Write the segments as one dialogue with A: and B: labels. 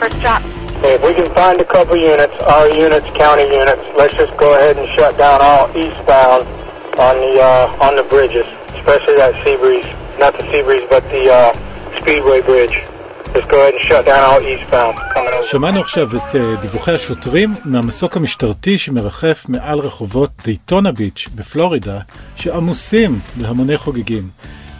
A: efforts drop.
B: Hey, if we can find a couple units, our units, county units, let's just go ahead and shut down all eastbound on the uh, on the bridges, especially that Seabreeze, not the Seabreeze, but the uh, Speedway Bridge. Just go ahead and shut down all eastbound coming over.
C: שמענו עכשיו את uh, דיווחי השוטרים מהמסוק המשטרתי שמרחף מעל רחובות דייטונה ביץ' בפלורידה, שעמוסים בהמוני חוגגים.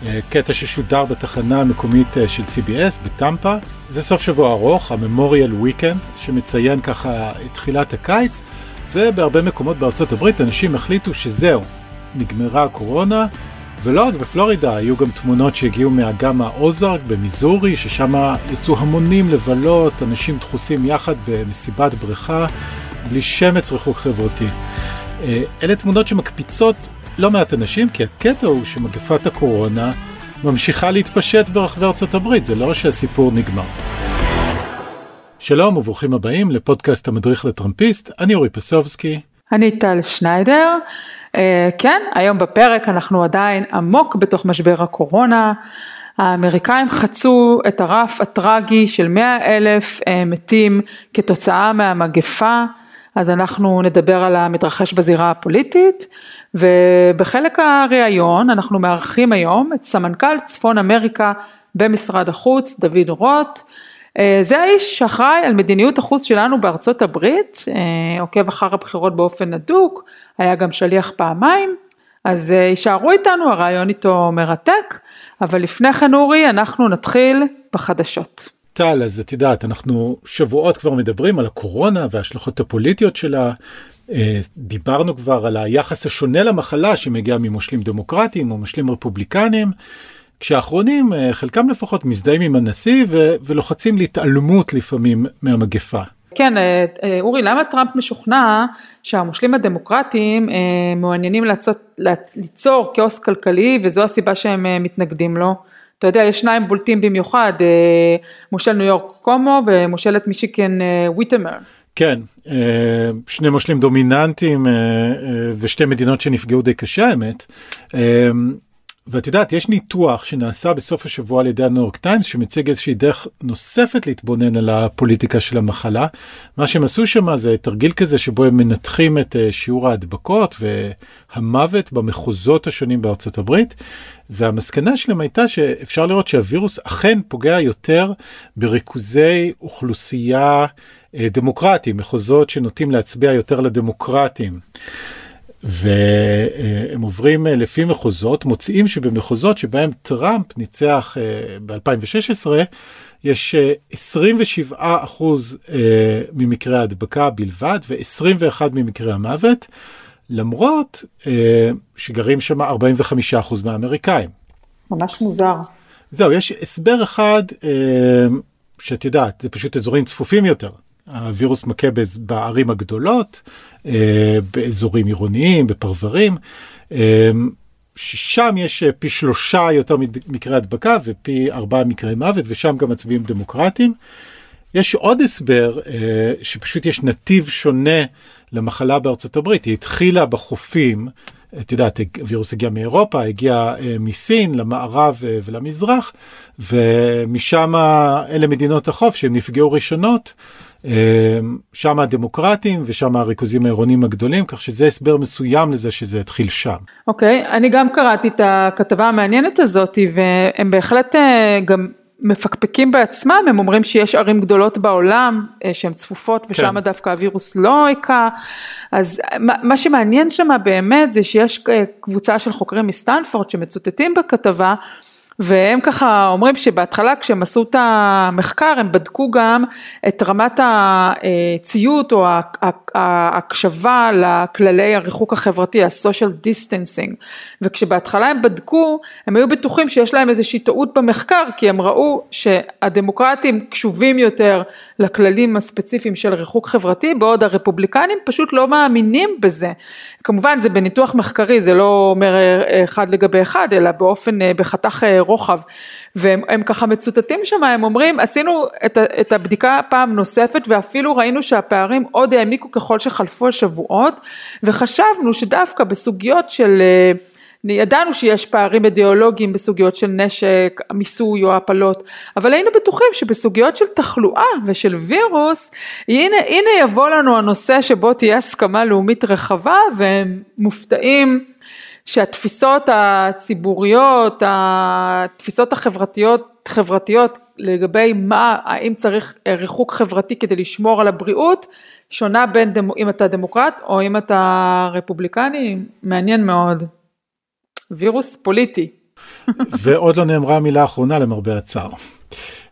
C: Uh, קטע ששודר בתחנה המקומית uh, של CBS בטמפה. זה סוף שבוע ארוך, הממוריאל וויקנד, שמציין ככה את תחילת הקיץ, ובהרבה מקומות בארצות הברית אנשים החליטו שזהו, נגמרה הקורונה, ולא רק בפלורידה, היו גם תמונות שהגיעו מאגם האוזארק במיזורי, ששם יצאו המונים לבלות, אנשים דחוסים יחד במסיבת בריכה, בלי שמץ ריחוק חברתי. אה, אלה תמונות שמקפיצות לא מעט אנשים, כי הקטע הוא שמגפת הקורונה ממשיכה להתפשט ברחבי ארצות הברית, זה לא שהסיפור נגמר. שלום וברוכים הבאים לפודקאסט המדריך לטראמפיסט, אני אורי פסובסקי.
D: אני טל שניידר. Uh, כן, היום בפרק אנחנו עדיין עמוק בתוך משבר הקורונה. האמריקאים חצו את הרף הטרגי של 100 אלף uh, מתים כתוצאה מהמגפה, אז אנחנו נדבר על המתרחש בזירה הפוליטית, ובחלק הראיון אנחנו מארחים היום את סמנכ"ל צפון אמריקה במשרד החוץ, דוד רוט. אה, זה האיש שאחראי על מדיניות החוץ שלנו בארצות הברית, אה, עוקב אחר הבחירות באופן הדוק, היה גם שליח פעמיים, אז אה, יישארו איתנו, הרעיון איתו מרתק, אבל לפני כן אורי, אנחנו נתחיל בחדשות.
C: טל, אז את יודעת, אנחנו שבועות כבר מדברים על הקורונה וההשלכות הפוליטיות שלה. דיברנו כבר על היחס השונה למחלה שמגיע ממושלים דמוקרטיים או מושלים רפובליקנים. כשהאחרונים, אה, חלקם לפחות, מזדהים עם הנשיא ו- ולוחצים להתעלמות לפעמים מהמגפה.
D: כן, אה, אה, אורי, למה טראמפ משוכנע שהמושלים הדמוקרטיים מעוניינים לעצות, ליצור כאוס כלכלי וזו הסיבה שהם מתנגדים לו? אתה יודע, יש שניים בולטים במיוחד, מושל ניו יורק קומו ומושלת מישיקן וויטמר.
C: כן, שני מושלים דומיננטיים ושתי מדינות שנפגעו די קשה האמת. ואת יודעת, יש ניתוח שנעשה בסוף השבוע על ידי הניו יורק טיימס, שמציג איזושהי דרך נוספת להתבונן על הפוליטיקה של המחלה. מה שהם עשו שם זה תרגיל כזה שבו הם מנתחים את אה, שיעור ההדבקות והמוות במחוזות השונים בארצות הברית, והמסקנה שלהם הייתה שאפשר לראות שהווירוס אכן פוגע יותר בריכוזי אוכלוסייה אה, דמוקרטיים, מחוזות שנוטים להצביע יותר לדמוקרטים. והם עוברים אה, לפי מחוזות, מוצאים שבמחוזות שבהם טראמפ ניצח אה, ב-2016, יש 27 אה, אחוז ממקרי ההדבקה בלבד ו-21 ממקרי המוות, למרות שגרים שם 45 אחוז מהאמריקאים.
D: ממש מוזר.
C: זהו, יש הסבר אחד שאת יודעת, זה פשוט אזורים צפופים יותר. הווירוס מכה בערים הגדולות, אה, באזורים עירוניים, בפרברים. אה, ששם יש פי שלושה יותר מקרי הדבקה ופי ארבעה מקרי מוות, ושם גם מצביעים דמוקרטיים. יש עוד הסבר, אה, שפשוט יש נתיב שונה למחלה בארצות הברית. היא התחילה בחופים, את יודעת, הווירוס הגיע מאירופה, הגיע מסין למערב ולמזרח, ומשם אלה מדינות החוף שהן נפגעו ראשונות. אמ, שם הדמוקרטים ושם הריכוזים העירוניים הגדולים, כך שזה הסבר מסוים לזה שזה התחיל שם.
D: אוקיי, okay, אני גם קראתי את הכתבה המעניינת הזאת והם בהחלט אה, גם מפקפקים בעצמם, הם אומרים שיש ערים גדולות בעולם אה, שהן צפופות ושם כן. דווקא הווירוס לא היכה, אז מה שמעניין שם באמת זה שיש אה, קבוצה של חוקרים מסטנפורד שמצוטטים בכתבה, והם ככה אומרים שבהתחלה כשהם עשו את המחקר הם בדקו גם את רמת הציות או ההקשבה לכללי הריחוק החברתי, ה-social distancing, וכשבהתחלה הם בדקו הם היו בטוחים שיש להם איזושהי טעות במחקר כי הם ראו שהדמוקרטים קשובים יותר לכללים הספציפיים של ריחוק חברתי בעוד הרפובליקנים פשוט לא מאמינים בזה. כמובן זה בניתוח מחקרי זה לא אומר אחד לגבי אחד אלא באופן בחתך רוחב. והם ככה מצוטטים שם הם אומרים עשינו את, את הבדיקה פעם נוספת ואפילו ראינו שהפערים עוד העמיקו ככל שחלפו השבועות וחשבנו שדווקא בסוגיות של ידענו שיש פערים אידיאולוגיים בסוגיות של נשק, מיסוי או הפלות, אבל היינו בטוחים שבסוגיות של תחלואה ושל וירוס, הנה, הנה יבוא לנו הנושא שבו תהיה הסכמה לאומית רחבה והם מופתעים שהתפיסות הציבוריות, התפיסות החברתיות, חברתיות לגבי מה, האם צריך ריחוק חברתי כדי לשמור על הבריאות, שונה בין דמו, אם אתה דמוקרט או אם אתה רפובליקני, מעניין מאוד. וירוס פוליטי.
C: ועוד לא נאמרה המילה האחרונה למרבה הצער.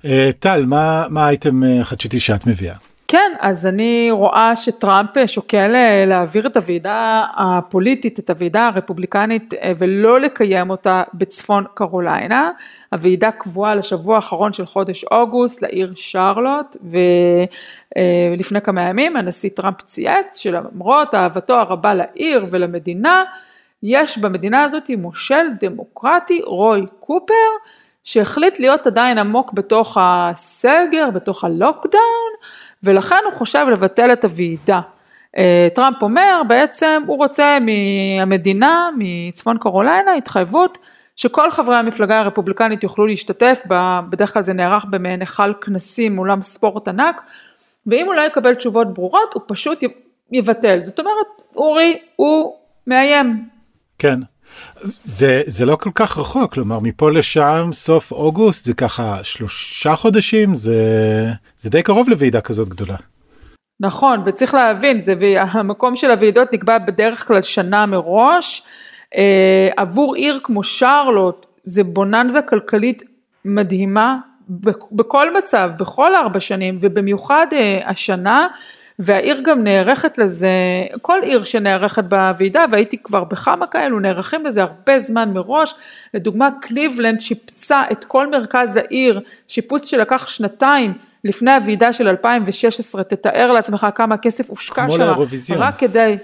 C: אה, טל, מה, מה האייטם אה, חדשותי שאת מביאה?
D: כן, אז אני רואה שטראמפ שוקל אה, להעביר את הוועידה הפוליטית, את הוועידה הרפובליקנית ולא לקיים אותה בצפון קרוליינה. הוועידה קבועה לשבוע האחרון של חודש אוגוסט לעיר שרלוט ולפני כמה ימים הנשיא טראמפ צייץ שלמרות אהבתו הרבה לעיר ולמדינה יש במדינה הזאת מושל דמוקרטי, רוי קופר, שהחליט להיות עדיין עמוק בתוך הסגר, בתוך הלוקדאון, ולכן הוא חושב לבטל את הוועידה. אה, טראמפ אומר בעצם הוא רוצה מהמדינה, מצפון קרוליינה, התחייבות שכל חברי המפלגה הרפובליקנית יוכלו להשתתף, בדרך כלל זה נערך במעין היכל כנסים, אולם ספורט ענק, ואם הוא לא יקבל תשובות ברורות הוא פשוט יבטל. זאת אומרת, אורי הוא מאיים,
C: כן. זה, זה לא כל כך רחוק, כלומר מפה לשם סוף אוגוסט זה ככה שלושה חודשים, זה, זה די קרוב לוועידה כזאת גדולה.
D: נכון, וצריך להבין, זה, המקום של הוועידות נקבע בדרך כלל שנה מראש, אה, עבור עיר כמו שרלוט זה בוננזה כלכלית מדהימה, בכל מצב, בכל ארבע שנים, ובמיוחד אה, השנה, והעיר גם נערכת לזה, כל עיר שנערכת בוועידה, והייתי כבר בכמה כאלו, נערכים לזה הרבה זמן מראש, לדוגמה קליבלנד שיפצה את כל מרכז העיר, שיפוץ שלקח שנתיים לפני הוועידה של 2016, תתאר לעצמך כמה כסף הושקע שם, רק כדי,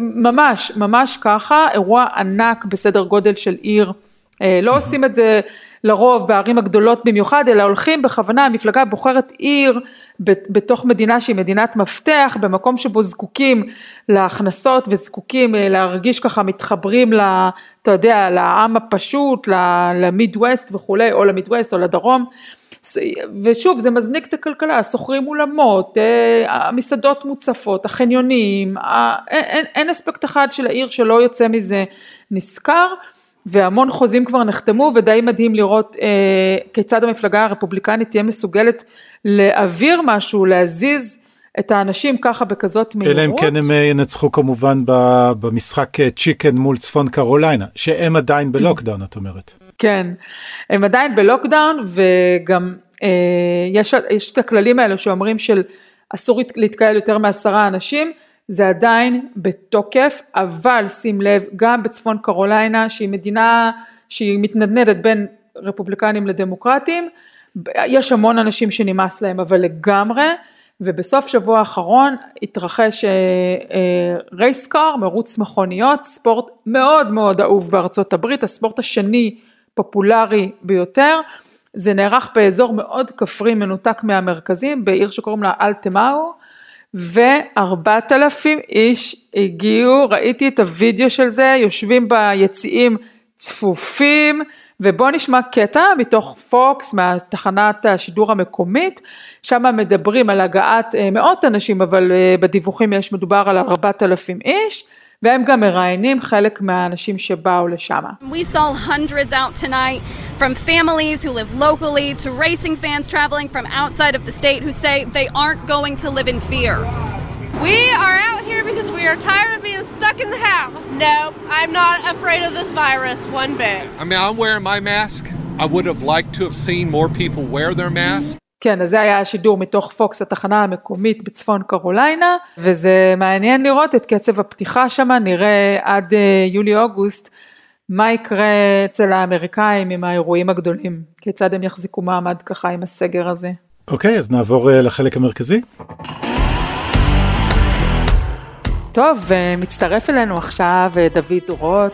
D: ממש, ממש ככה, אירוע ענק בסדר גודל של עיר, אה, לא עושים את זה לרוב בערים הגדולות במיוחד, אלא הולכים בכוונה, המפלגה בוחרת עיר בתוך מדינה שהיא מדינת מפתח, במקום שבו זקוקים להכנסות וזקוקים אה, להרגיש ככה מתחברים, ל, אתה יודע, לעם הפשוט, למיד ווסט וכולי, או למיד ווסט או לדרום. ושוב זה מזניק את הכלכלה, שוכרים אולמות, אה, המסעדות מוצפות, החניונים, אין, אין, אין אספקט אחד של העיר שלא יוצא מזה נשכר. והמון חוזים כבר נחתמו ודי מדהים לראות אה, כיצד המפלגה הרפובליקנית תהיה מסוגלת להעביר משהו, להזיז את האנשים ככה בכזאת מהירות.
C: אלא אם כן הם אה, ינצחו כמובן במשחק צ'יקן אה, מול צפון קרוליינה, שהם עדיין בלוקדאון את אומרת.
D: כן, הם עדיין בלוקדאון וגם אה, יש, יש את הכללים האלו שאומרים של אסור להתקהל יותר מעשרה אנשים. זה עדיין בתוקף, אבל שים לב, גם בצפון קרוליינה, שהיא מדינה שהיא מתנדנדת בין רפובליקנים לדמוקרטים, יש המון אנשים שנמאס להם, אבל לגמרי, ובסוף שבוע האחרון התרחש רייסקאר, אה, מרוץ מכוניות, ספורט מאוד מאוד אהוב בארצות הברית, הספורט השני פופולרי ביותר, זה נערך באזור מאוד כפרי מנותק מהמרכזים, בעיר שקוראים לה אלטמאו, וארבעת אלפים איש הגיעו, ראיתי את הוידאו של זה, יושבים ביציעים צפופים, ובואו נשמע קטע מתוך פוקס, מהתחנת השידור המקומית, שם מדברים על הגעת אה, מאות אנשים, אבל אה, בדיווחים יש מדובר על ארבעת אלפים איש. והם גם מראיינים חלק מהאנשים שבאו לשם. We saw hundreds out tonight from families who live locally to racing fans traveling from outside of the state who say they aren't going to live in fear. We are out here because we are tired of being stuck in the house. No, I'm not afraid of this virus one bit. I mean, I'm wearing my mask. I would have liked to have seen more people wear their mask. כן, אז זה היה השידור מתוך פוקס, התחנה המקומית בצפון קרוליינה, וזה מעניין לראות את קצב הפתיחה שם, נראה עד אה, יולי-אוגוסט מה יקרה אצל האמריקאים עם האירועים הגדולים, כיצד הם יחזיקו מעמד ככה עם הסגר הזה.
C: אוקיי, אז נעבור אה, לחלק המרכזי.
D: טוב, מצטרף אלינו עכשיו אה, דוד רוט,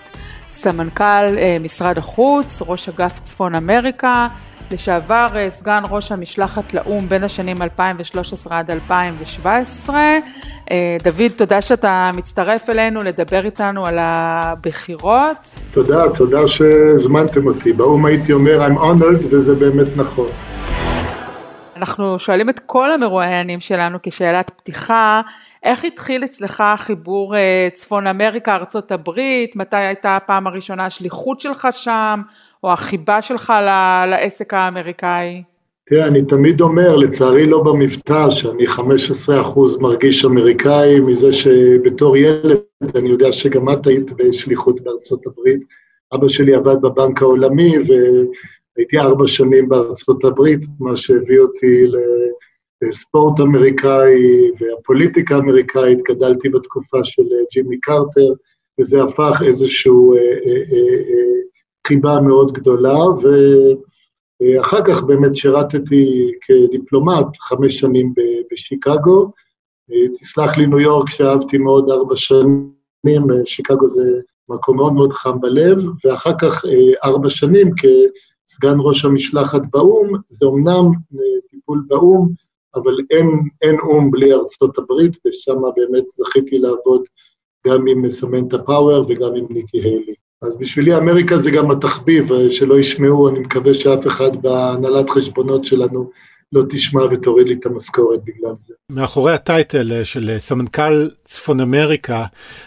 D: סמנכ"ל משרד החוץ, ראש אגף צפון אמריקה. לשעבר אה, סגן ראש המשלחת לאו"ם בין השנים 2013 עד 2017. אה, דוד, תודה שאתה מצטרף אלינו לדבר איתנו על הבחירות.
A: תודה, תודה שהזמנתם אותי. באו"ם הייתי אומר I'm honored וזה באמת נכון.
D: אנחנו שואלים את כל המרואיינים שלנו כשאלת פתיחה, איך התחיל אצלך החיבור אה, צפון אמריקה, ארצות הברית, מתי הייתה הפעם הראשונה השליחות שלך שם, או החיבה שלך לעסק האמריקאי?
A: תראה, אני תמיד אומר, לצערי לא במבטא, שאני 15% מרגיש אמריקאי, מזה שבתור ילד, אני יודע שגם את היית בשליחות בארצות הברית. אבא שלי עבד בבנק העולמי, והייתי ארבע שנים בארצות הברית, מה שהביא אותי לספורט אמריקאי והפוליטיקה האמריקאית, גדלתי בתקופה של ג'ימי קרטר, וזה הפך איזושהי אה, אה, אה, חיבה מאוד גדולה, ואחר כך באמת שירתתי כדיפלומט חמש שנים בשיקגו. תסלח לי ניו יורק שאהבתי מאוד ארבע שנים, שיקגו זה מקום מאוד מאוד חם בלב, ואחר כך ארבע שנים כסגן ראש המשלחת באו"ם, זה אמנם טיפול באו"ם, אבל אין, אין או"ם בלי ארצות הברית, ושם באמת זכיתי לעבוד גם עם סמנטה פאוור וגם עם ניקי היילי. אז בשבילי אמריקה זה גם התחביב, אה, שלא ישמעו, אני מקווה שאף אחד בהנהלת חשבונות שלנו לא תשמע ותוריד לי את המשכורת בגלל זה.
C: מאחורי הטייטל אה, של אה, סמנכ"ל צפון אמריקה,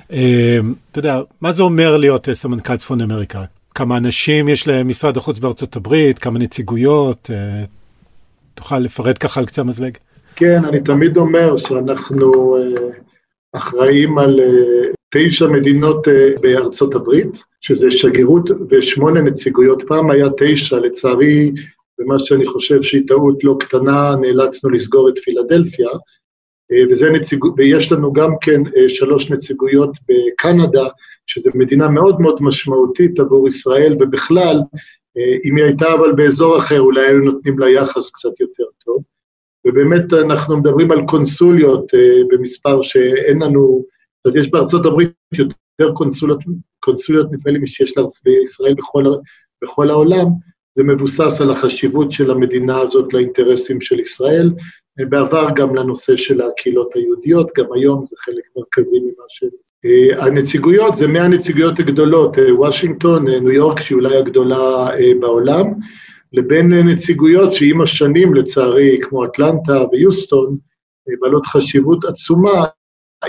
C: אתה יודע, מה זה אומר להיות סמנכ"ל צפון אמריקה? כמה אנשים יש למשרד החוץ בארצות הברית, כמה נציגויות, תוכל לפרט ככה על קצה המזלג?
A: כן, אני תמיד אומר שאנחנו אחראים על תשע מדינות אה, בארצות הברית, שזה שגרירות ושמונה נציגויות. פעם היה תשע, לצערי, ומה שאני חושב שהיא טעות לא קטנה, נאלצנו לסגור את פילדלפיה, אה, וזה נציג... ויש לנו גם כן אה, שלוש נציגויות בקנדה, שזו מדינה מאוד מאוד משמעותית עבור ישראל, ובכלל, אם היא הייתה אבל באזור אחר, אולי היו נותנים לה יחס קצת יותר טוב. ובאמת אנחנו מדברים על קונסוליות במספר שאין לנו, זאת אומרת, יש בארצות הברית יותר קונסוליות, קונסוליות נדמה לי משיש לערצבי ישראל בכל, בכל העולם, זה מבוסס על החשיבות של המדינה הזאת לאינטרסים של ישראל, בעבר גם לנושא של הקהילות היהודיות, גם היום זה חלק מרכזי ממה ש... הנציגויות זה מהנציגויות הגדולות, וושינגטון, ניו יורק, שהיא אולי הגדולה בעולם, לבין נציגויות שעם השנים, לצערי, כמו אטלנטה ויוסטון, בעלות חשיבות עצומה,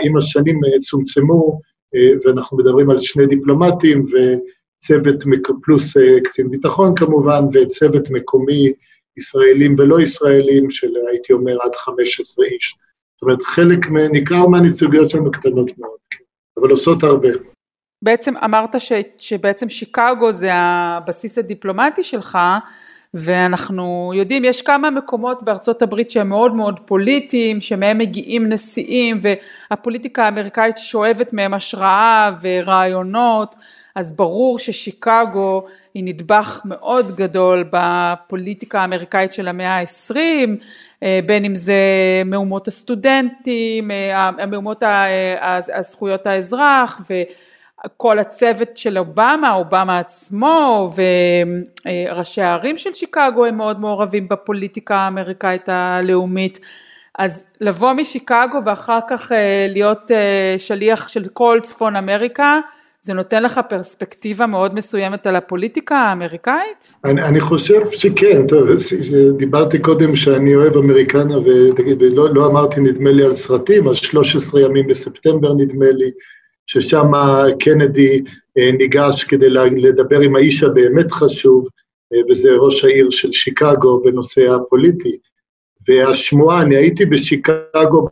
A: עם השנים אה, צומצמו, אה, ואנחנו מדברים על שני דיפלומטים וצוות פלוס אה, קצין ביטחון כמובן, וצוות מקומי, ישראלים ולא ישראלים, של הייתי אומר עד 15 איש. זאת אומרת, חלק ניכר מהנציגויות שלנו קטנות מאוד, כן, אבל עושות הרבה.
D: בעצם אמרת ש, שבעצם שיקגו זה הבסיס הדיפלומטי שלך, ואנחנו יודעים, יש כמה מקומות בארצות הברית שהם מאוד מאוד פוליטיים, שמהם מגיעים נשיאים, והפוליטיקה האמריקאית שואבת מהם השראה ורעיונות, אז ברור ששיקגו היא נדבך מאוד גדול בפוליטיקה האמריקאית של המאה העשרים, אה, בין אם זה מהומות הסטודנטים, אה, מהומות הזכויות האזרח, ו... כל הצוות של אובמה, אובמה עצמו וראשי הערים של שיקגו הם מאוד מעורבים בפוליטיקה האמריקאית הלאומית. אז לבוא משיקגו ואחר כך אה, להיות אה, שליח של כל צפון אמריקה, זה נותן לך פרספקטיבה מאוד מסוימת על הפוליטיקה האמריקאית?
A: אני, אני חושב שכן, טוב, דיברתי קודם שאני אוהב אמריקנה, ותגיד, לא, לא אמרתי נדמה לי על סרטים, אז 13 ימים בספטמבר נדמה לי, ששם קנדי אה, ניגש כדי לדבר עם האיש הבאמת חשוב, אה, וזה ראש העיר של שיקגו בנושא הפוליטי. והשמועה, אני הייתי בשיקגו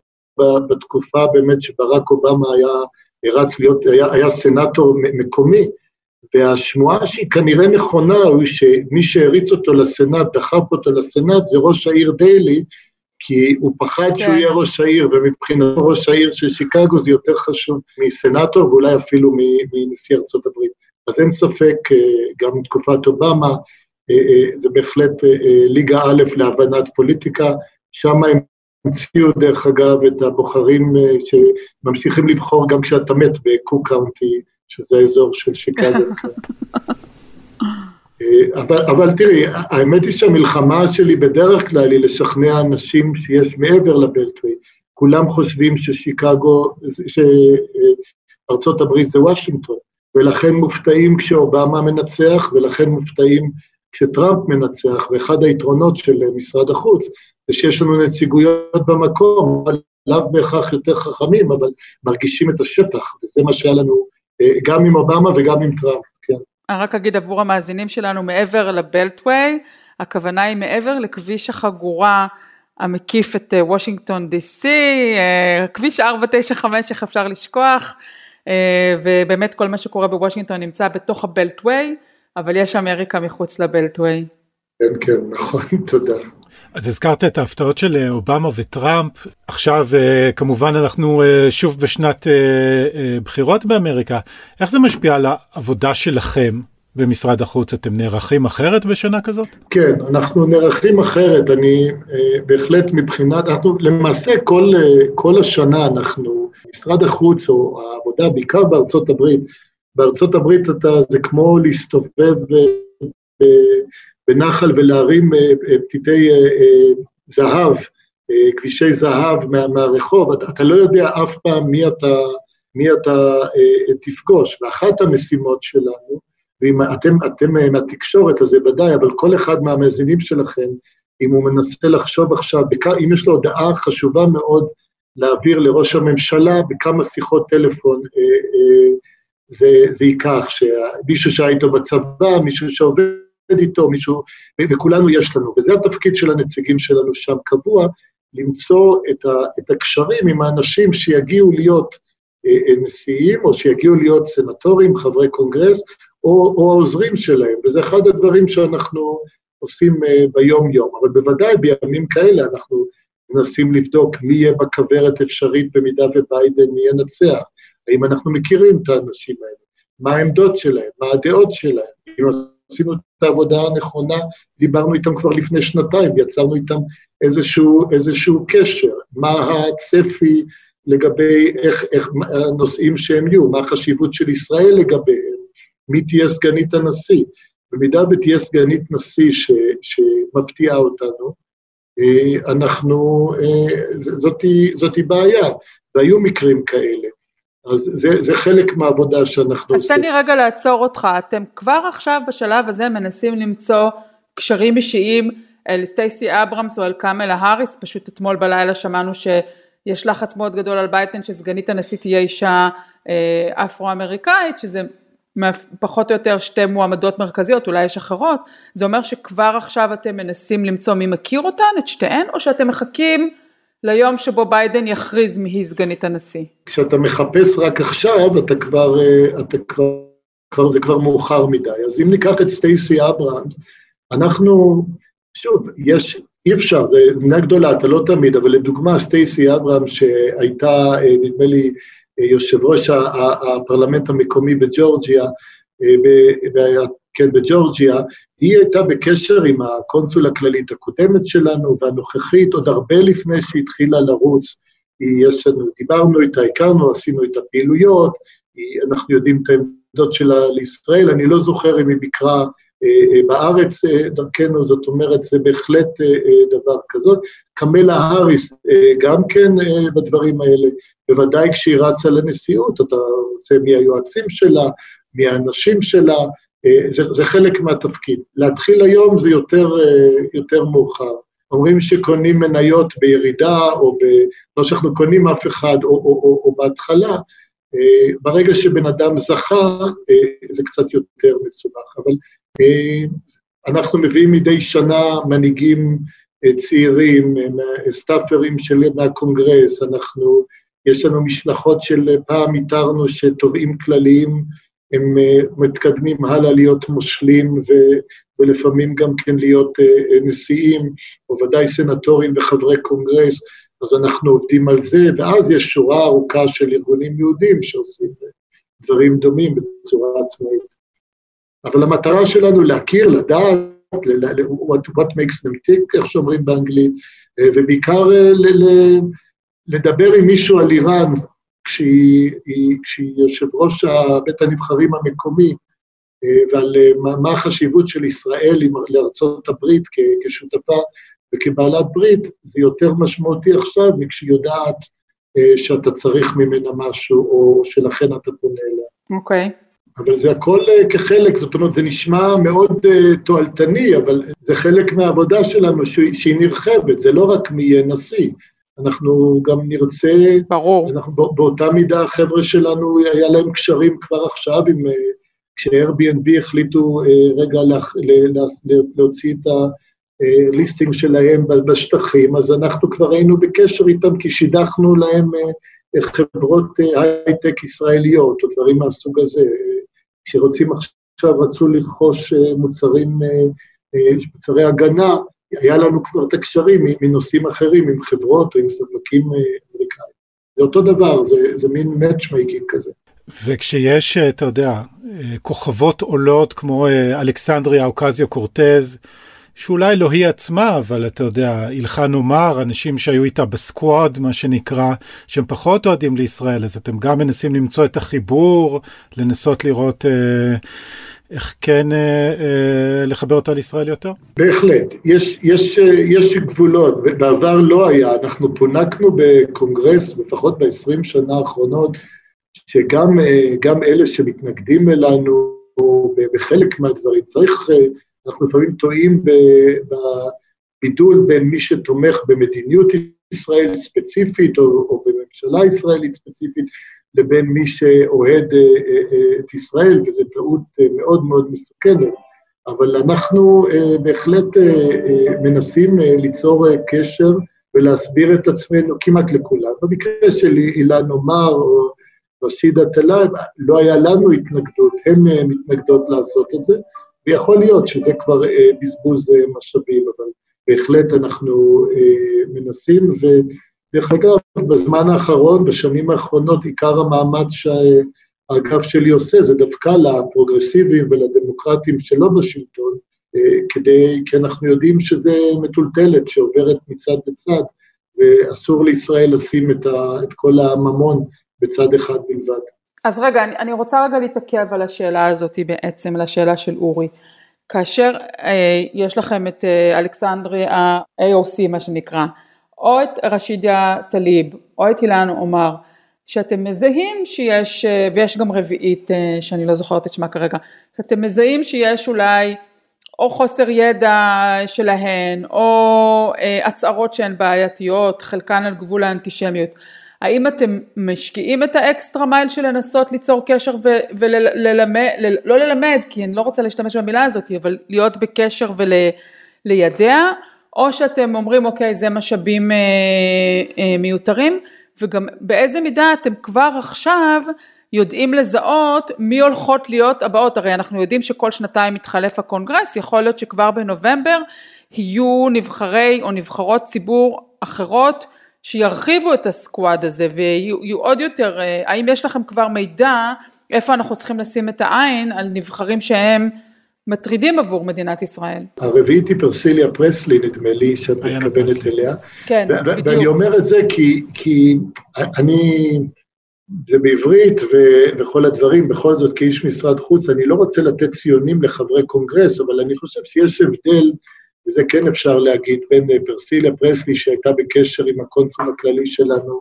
A: בתקופה באמת שברק אובמה היה רץ להיות, היה, היה סנאטור מקומי, והשמועה שהיא כנראה נכונה, הוא שמי שהריץ אותו לסנאט, דחף אותו לסנאט, זה ראש העיר דיילי, כי הוא פחד okay. שהוא כן. יהיה ראש העיר, ומבחינתו ראש העיר של שיקגו זה יותר חשוב מסנאטור ואולי אפילו מנשיא ארצות הברית. אז אין ספק, אה, גם בתקופת אובמה, אה, אה, זה בהחלט ליגה א' להבנת פוליטיקה, שם הם המציאו דרך אגב את הבוחרים שממשיכים לבחור גם כשאתה מת בקוק קאונטי, שזה האזור של שיקגו. אבל, אבל תראי, האמת היא שהמלחמה שלי בדרך כלל היא לשכנע אנשים שיש מעבר לבלטווי. כולם חושבים ששיקגו, שארצות הברית זה וושינגטון, ולכן מופתעים כשאובמה מנצח, ולכן מופתעים כשטראמפ מנצח, ואחד היתרונות של משרד החוץ זה שיש לנו נציגויות במקום, לאו בהכרח יותר חכמים, אבל מרגישים את השטח, וזה מה שהיה לנו אה, גם עם אובמה וגם עם טראמפ, כן.
D: אני רק אגיד עבור המאזינים שלנו, מעבר לבלטווי, הכוונה היא מעבר לכביש החגורה המקיף את אה, וושינגטון די סי, אה, כביש 495, איך אפשר לשכוח, ובאמת כל מה שקורה בוושינגטון נמצא בתוך הבלטווי, אבל יש אמריקה מחוץ לבלטווי.
A: כן, כן, נכון, תודה.
C: אז הזכרת את ההפתעות של אה, אובמה וטראמפ, עכשיו אה, כמובן אנחנו אה, שוב בשנת בחירות באמריקה, איך זה משפיע על העבודה שלכם במשרד החוץ? אתם נערכים אחרת בשנה כזאת?
A: כן, אנחנו נערכים אחרת, אני בהחלט מבחינת, אנחנו למעשה כל, כל השנה אנחנו, משרד החוץ או העבודה בעיקר בארצות הברית, בארצות הברית אתה, זה כמו להסתובב בנחל ולהרים אה, אה, פתיתי אה, זהב, כבישי זהב מה, מהרחוב, אתה, אתה לא יודע אף פעם מי אתה, מי אתה תפגוש, ואחת המשימות שלנו, ואם אתם, אתם מהתקשורת, אז זה ודאי, אבל כל אחד מהמאזינים שלכם, אם הוא מנסה לחשוב עכשיו, אם יש לו הודעה חשובה מאוד להעביר לראש הממשלה, בכמה שיחות טלפון זה, זה ייקח, שמישהו שהיה איתו בצבא, מישהו שעובד איתו, מישהו, וכולנו יש לנו, וזה התפקיד של הנציגים שלנו שם קבוע, למצוא את, ה, את הקשרים עם האנשים שיגיעו להיות אה, אה, נשיאים, או שיגיעו להיות סנטורים, חברי קונגרס, או, או העוזרים שלהם, וזה אחד הדברים שאנחנו עושים אה, ביום-יום. אבל בוודאי בימים כאלה אנחנו מנסים לבדוק מי יהיה בכוורת אפשרית במידה וביידן ינצח, האם אנחנו מכירים את האנשים האלה, מה העמדות שלהם, מה הדעות שלהם, אם עשינו את העבודה הנכונה, דיברנו איתם כבר לפני שנתיים, יצרנו איתם איזשהו, איזשהו קשר, מה הצפי לגבי איך, איך הנושאים שהם יהיו, מה החשיבות של ישראל לגביהם, מי תהיה סגנית הנשיא. במידה ותהיה סגנית נשיא ש, שמפתיעה אותנו, אה, אנחנו, אה, זאתי, זאתי בעיה, והיו מקרים כאלה. אז זה, זה חלק מהעבודה שאנחנו
D: אז עושים. אז תן לי רגע לעצור אותך, אתם כבר עכשיו בשלב הזה מנסים למצוא קשרים אישיים אל סטייסי אברמס או אל קאמלה האריס, פשוט אתמול בלילה שמענו שיש לחץ מאוד גדול על ביידן שסגנית הנשיא תהיה אישה אה, אפרו-אמריקאית, שזה פחות או יותר שתי מועמדות מרכזיות, אולי יש אחרות, זה אומר שכבר עכשיו אתם מנסים למצוא מי מכיר אותן, את שתיהן, או שאתם מחכים ליום שבו ביידן יכריז מי סגנית הנשיא.
A: כשאתה מחפש רק עכשיו, אתה כבר, אה, אתה כבר, כבר, זה כבר מאוחר מדי. אז אם ניקח את סטייסי אברהמס, אנחנו, שוב, יש, אי אפשר, זו מדינה גדולה, אתה לא תמיד, אבל לדוגמה, סטייסי אברהמס, שהייתה, אה, נדמה לי, אה, יושב ראש הפרלמנט המקומי בג'ורג'יה, כן, בג'ורג'יה, היא הייתה בקשר עם הקונסול הכללית הקודמת שלנו והנוכחית, עוד הרבה לפני שהתחילה לרוץ. יש לנו, דיברנו איתה, הכרנו, עשינו איתה פעילויות, אנחנו יודעים את העמדות שלה לישראל, אני לא זוכר אם היא ביקרה אה, אה, בארץ אה, דרכנו, זאת אומרת, זה בהחלט דבר כזאת. קמלה האריס גם כן בדברים האלה, בוודאי כשהיא רצה לנשיאות, אתה רוצה מי היועצים שלה, מי האנשים שלה, אה, זה, זה חלק מהתפקיד. להתחיל היום זה יותר, אה, יותר מאוחר. אומרים שקונים מניות בירידה, או ב... לא שאנחנו קונים אף אחד, או, או, או, או בהתחלה, אה, ברגע שבן אדם זכה, זה קצת יותר מסובך. אבל אנחנו מביאים מדי שנה מנהיגים צעירים, סטאפרים של, מהקונגרס, אנחנו, יש לנו משלחות של פעם איתרנו שתובעים כלליים הם אה, מתקדמים הלאה להיות מושלים ו, ולפעמים גם כן להיות אה, אה, נשיאים, או ודאי סנטורים וחברי קונגרס, אז אנחנו עובדים על זה, ואז יש שורה ארוכה של ארגונים יהודים שעושים דברים דומים בצורה עצמאית. אבל המטרה שלנו להכיר, לדעת, what, what makes them tick, איך שאומרים באנגלית, ובעיקר לדבר עם מישהו על איראן, כשהיא, כשהיא יושב ראש בית הנבחרים המקומי, ועל מה החשיבות של ישראל לארצות הברית כשותפה וכבעלת ברית, זה יותר משמעותי עכשיו מכשהיא יודעת שאתה צריך ממנה משהו, או שלכן אתה פונה אליה.
D: אוקיי. Okay.
A: אבל זה הכל כחלק, זאת אומרת, זה נשמע מאוד תועלתני, אבל זה חלק מהעבודה שלנו שהיא נרחבת, זה לא רק מי יהיה נשיא, אנחנו גם נרצה...
D: ברור.
A: אנחנו באותה מידה החבר'ה שלנו, היה להם קשרים כבר עכשיו, עם, כש-Airbnb החליטו רגע לה, לה, להוציא את ה listing שלהם בשטחים, אז אנחנו כבר היינו בקשר איתם כי שידכנו להם חברות הייטק ישראליות או דברים מהסוג הזה. כשרוצים עכשיו, רצו לרכוש מוצרים, מוצרי הגנה, היה לנו כבר את הקשרים מנושאים אחרים, עם חברות או עם ספקים אמריקאים. זה אותו דבר, זה, זה מין matchmaking כזה.
C: וכשיש, אתה יודע, כוכבות עולות כמו אלכסנדריה אוקזיו קורטז, שאולי לא היא עצמה, אבל אתה יודע, הלכה עומר, אנשים שהיו איתה בסקוואד, מה שנקרא, שהם פחות אוהדים לישראל, אז אתם גם מנסים למצוא את החיבור, לנסות לראות אה, איך כן אה, אה, לחבר אותה לישראל יותר?
A: בהחלט, יש, יש, יש גבולות, בעבר לא היה, אנחנו פונקנו בקונגרס, לפחות ב-20 שנה האחרונות, שגם אלה שמתנגדים אלינו, בחלק מהדברים, צריך אנחנו לפעמים טועים בבידול בין מי שתומך במדיניות ישראל ספציפית, או, או בממשלה ישראלית ספציפית, לבין מי שאוהד אה, אה, את ישראל, וזו טעות אה, מאוד מאוד מסוכנת. אבל אנחנו בהחלט מנסים ליצור קשר ולהסביר את עצמנו כמעט לכולם. במקרה של אילן עומר או רשידה טלאב, לא היה לנו התנגדות, הן מתנגדות לעשות את זה, ויכול להיות שזה כבר אה, בזבוז אה, משאבים, אבל בהחלט אנחנו אה, מנסים, ודרך אגב, בזמן האחרון, בשנים האחרונות, עיקר המאמץ שהאגף שלי עושה זה דווקא לפרוגרסיביים ולדמוקרטים שלא בשלטון, אה, כדי, כי אנחנו יודעים שזה מטולטלת שעוברת מצד לצד, ואסור לישראל לשים את, ה, את כל הממון בצד אחד בלבד.
D: אז רגע, אני, אני רוצה רגע להתעכב על השאלה הזאת בעצם, על השאלה של אורי. כאשר אה, יש לכם את אה, אלכסנדרי ה-AOC מה שנקרא, או את רשידיה טליב, או את אילן עומר, שאתם מזהים שיש, ויש גם רביעית אה, שאני לא זוכרת את שמה כרגע, שאתם מזהים שיש אולי או חוסר ידע שלהן, או אה, הצהרות שהן בעייתיות, חלקן על גבול האנטישמיות. האם אתם משקיעים את האקסטרה מייל של לנסות ליצור קשר וללמד, לא ללמד, כי אני לא רוצה להשתמש במילה הזאת, אבל להיות בקשר וליידע, או שאתם אומרים אוקיי זה משאבים אה, אה, מיותרים, וגם באיזה מידה אתם כבר עכשיו יודעים לזהות מי הולכות להיות הבאות, הרי אנחנו יודעים שכל שנתיים מתחלף הקונגרס, יכול להיות שכבר בנובמבר יהיו נבחרי או נבחרות ציבור אחרות שירחיבו את הסקואד הזה ויהיו עוד יותר, אה, האם יש לכם כבר מידע איפה אנחנו צריכים לשים את העין על נבחרים שהם מטרידים עבור מדינת ישראל.
A: הרביעית היא פרסיליה פרסלי, נדמה לי, שאת מתכוונת אליה.
D: כן, בדיוק.
A: ואני אומר את זה כי, כי אני, זה בעברית ו- וכל הדברים, בכל זאת כאיש משרד חוץ, אני לא רוצה לתת ציונים לחברי קונגרס, אבל אני חושב שיש הבדל וזה כן אפשר להגיד, בין אה, פריסילה פרסלי שהייתה בקשר עם הקונסול הכללי שלנו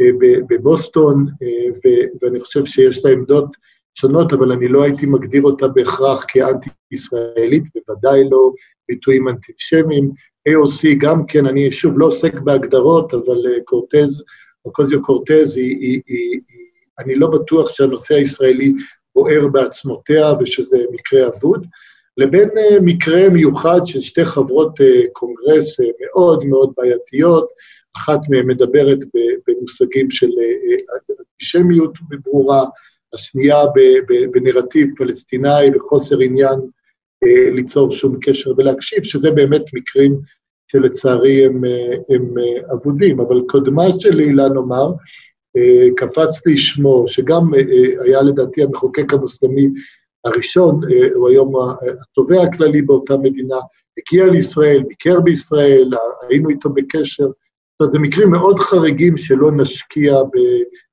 A: אה, בבוסטון, אה, ואני חושב שיש לה עמדות שונות, אבל אני לא הייתי מגדיר אותה בהכרח כאנטי-ישראלית, בוודאי לא ביטויים אנטישמיים. AOC גם כן, אני שוב לא עוסק בהגדרות, אבל קורטז, אוקוזיו קורטז, היא, היא, היא, היא, אני לא בטוח שהנושא הישראלי בוער בעצמותיה ושזה מקרה אבוד. לבין אה, מקרה מיוחד של שתי חברות אה, קונגרס אה, מאוד מאוד בעייתיות, אחת מהן מדברת במושגים של אנטישמיות ברורה, השנייה בנרטיב פלסטיני וחוסר עניין ליצור שום קשר ולהקשיב, שזה באמת מקרים שלצערי הם, הם אבודים. אבל קודמה של אילן נאמר, קפץ לי שמו, שגם היה לדעתי המחוקק המוסלמי הראשון, אה, הוא היום התובע הכללי באותה מדינה, הגיע לישראל, ביקר בישראל, היינו איתו בקשר. זאת אומרת, זה מקרים מאוד חריגים שלא נשקיע ב,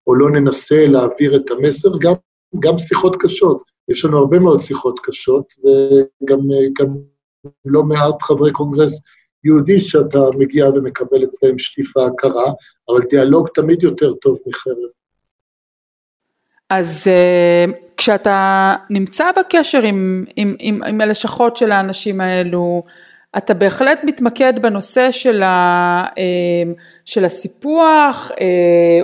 A: או לא ננסה להעביר את המסר, גם, גם שיחות קשות. יש לנו הרבה מאוד שיחות קשות, וגם גם לא מעט חברי קונגרס יהודי שאתה מגיע ומקבל אצלם שטיפה קרה, אבל דיאלוג תמיד יותר טוב מחרב.
D: אז uh, כשאתה נמצא בקשר עם, עם, עם, עם הלשכות של האנשים האלו, אתה בהחלט מתמקד בנושא של, ה, uh, של הסיפוח אה,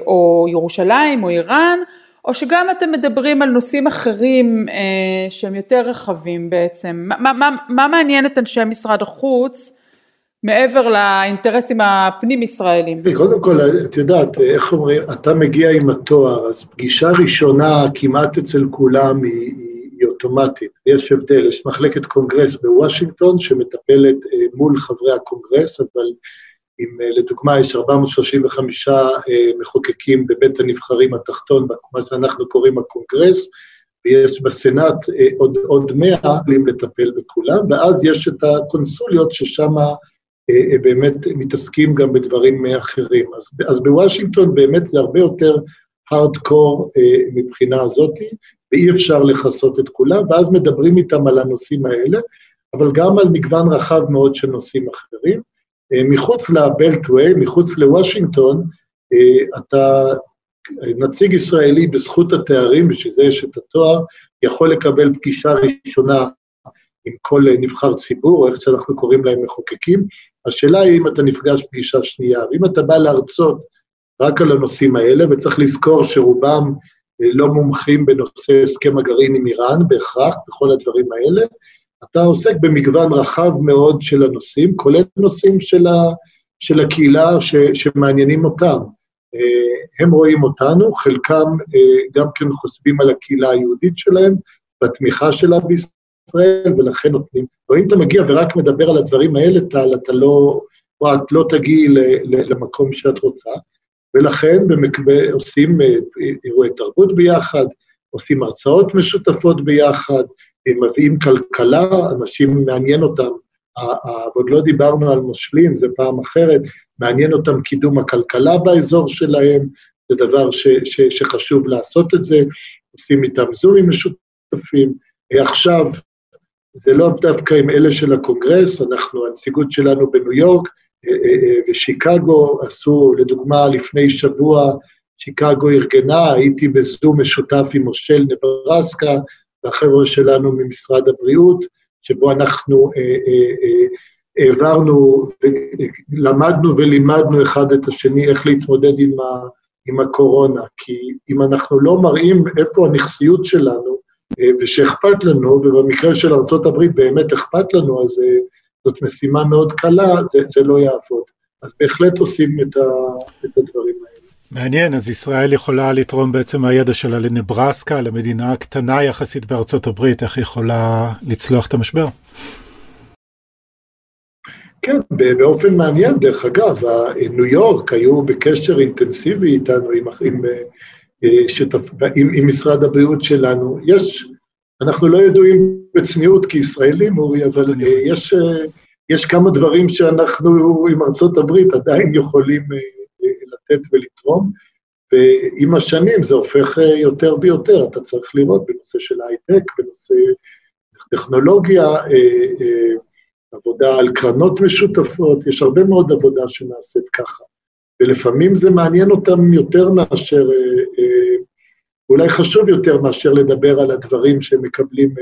D: או ירושלים או איראן, או שגם אתם מדברים על נושאים אחרים אה, שהם יותר רחבים בעצם. מה, מה, מה מעניין את אנשי משרד החוץ מעבר לאינטרסים הפנים-ישראלים?
A: קודם כל, את יודעת, איך אומרים, אתה מגיע עם התואר, אז פגישה ראשונה כמעט אצל כולם היא, היא אוטומטית. יש הבדל, יש מחלקת קונגרס בוושינגטון שמטפלת אה, מול חברי הקונגרס, אבל אם אה, לדוגמה יש 435 אה, מחוקקים בבית הנבחרים התחתון, מה שאנחנו קוראים הקונגרס, ויש בסנאט עוד, עוד 100 יכולים לטפל בכולם, ואז יש את הקונסוליות ששם באמת מתעסקים גם בדברים אחרים. אז, אז בוושינגטון באמת זה הרבה יותר הארדקור מבחינה הזאת, ואי אפשר לכסות את כולם, ואז מדברים איתם על הנושאים האלה, אבל גם על מגוון רחב מאוד של נושאים אחרים. מחוץ לבלטווי, מחוץ לוושינגטון, אתה נציג ישראלי בזכות התארים, בשביל זה יש את התואר, יכול לקבל פגישה ראשונה עם כל נבחר ציבור, או איך שאנחנו קוראים להם מחוקקים, השאלה היא אם אתה נפגש פגישה שנייה, ואם אתה בא להרצות רק על הנושאים האלה, וצריך לזכור שרובם אה, לא מומחים בנושא הסכם הגרעין עם איראן בהכרח, בכל הדברים האלה, אתה עוסק במגוון רחב מאוד של הנושאים, כולל נושאים של, ה, של הקהילה ש, שמעניינים אותם. אה, הם רואים אותנו, חלקם אה, גם כן חושבים על הקהילה היהודית שלהם, בתמיכה שלה בישראל. ישראל, ולכן נותנים. ואם אתה מגיע ורק מדבר על הדברים האלה, טל, אתה לא, או את לא תגיעי למקום שאת רוצה, ולכן עושים אה, אירועי תרבות ביחד, עושים הרצאות משותפות ביחד, מביאים כלכלה, אנשים מעניין אותם, ועוד לא דיברנו על מושלים, זה פעם אחרת, מעניין אותם קידום הכלכלה באזור שלהם, זה דבר ש, ש, שחשוב לעשות את זה, עושים איתם זומים משותפים. עכשיו זה לא דווקא עם אלה של הקונגרס, אנחנו, הנציגות שלנו בניו יורק אה, אה, אה, ושיקגו עשו, לדוגמה, לפני שבוע, שיקגו ארגנה, הייתי בזום משותף עם מושל נברסקה והחבר'ה שלנו ממשרד הבריאות, שבו אנחנו העברנו, למדנו ולימדנו אחד את השני איך להתמודד עם, ה, עם הקורונה, כי אם אנחנו לא מראים איפה הנכסיות שלנו, אה, ושאכפת לנו, ובמקרה של ארה"ב באמת אכפת לנו, אז אה, זאת משימה מאוד קלה, זה, זה לא יעבוד. אז בהחלט עושים את, ה, את הדברים האלה.
C: מעניין, אז ישראל יכולה לתרום בעצם מהידע שלה לנברסקה, למדינה קטנה יחסית בארצות הברית, איך היא יכולה לצלוח את המשבר?
A: כן, באופן מעניין, דרך אגב, ניו יורק היו בקשר אינטנסיבי איתנו, עם, עם אה, שתפ... עם, עם משרד הבריאות שלנו. יש, אנחנו לא ידועים בצניעות כישראלים, אורי, אבל אה, יש, אה, יש כמה דברים שאנחנו עם ארצות הברית עדיין יכולים לתת ולתרום, ועם השנים זה הופך יותר ויותר, אתה צריך לראות בנושא של הייטק, בנושא טכנולוגיה, עבודה על קרנות משותפות, יש הרבה מאוד עבודה שנעשית ככה. ולפעמים זה מעניין אותם יותר מאשר, אה, אה, אולי חשוב יותר מאשר לדבר על הדברים שהם מקבלים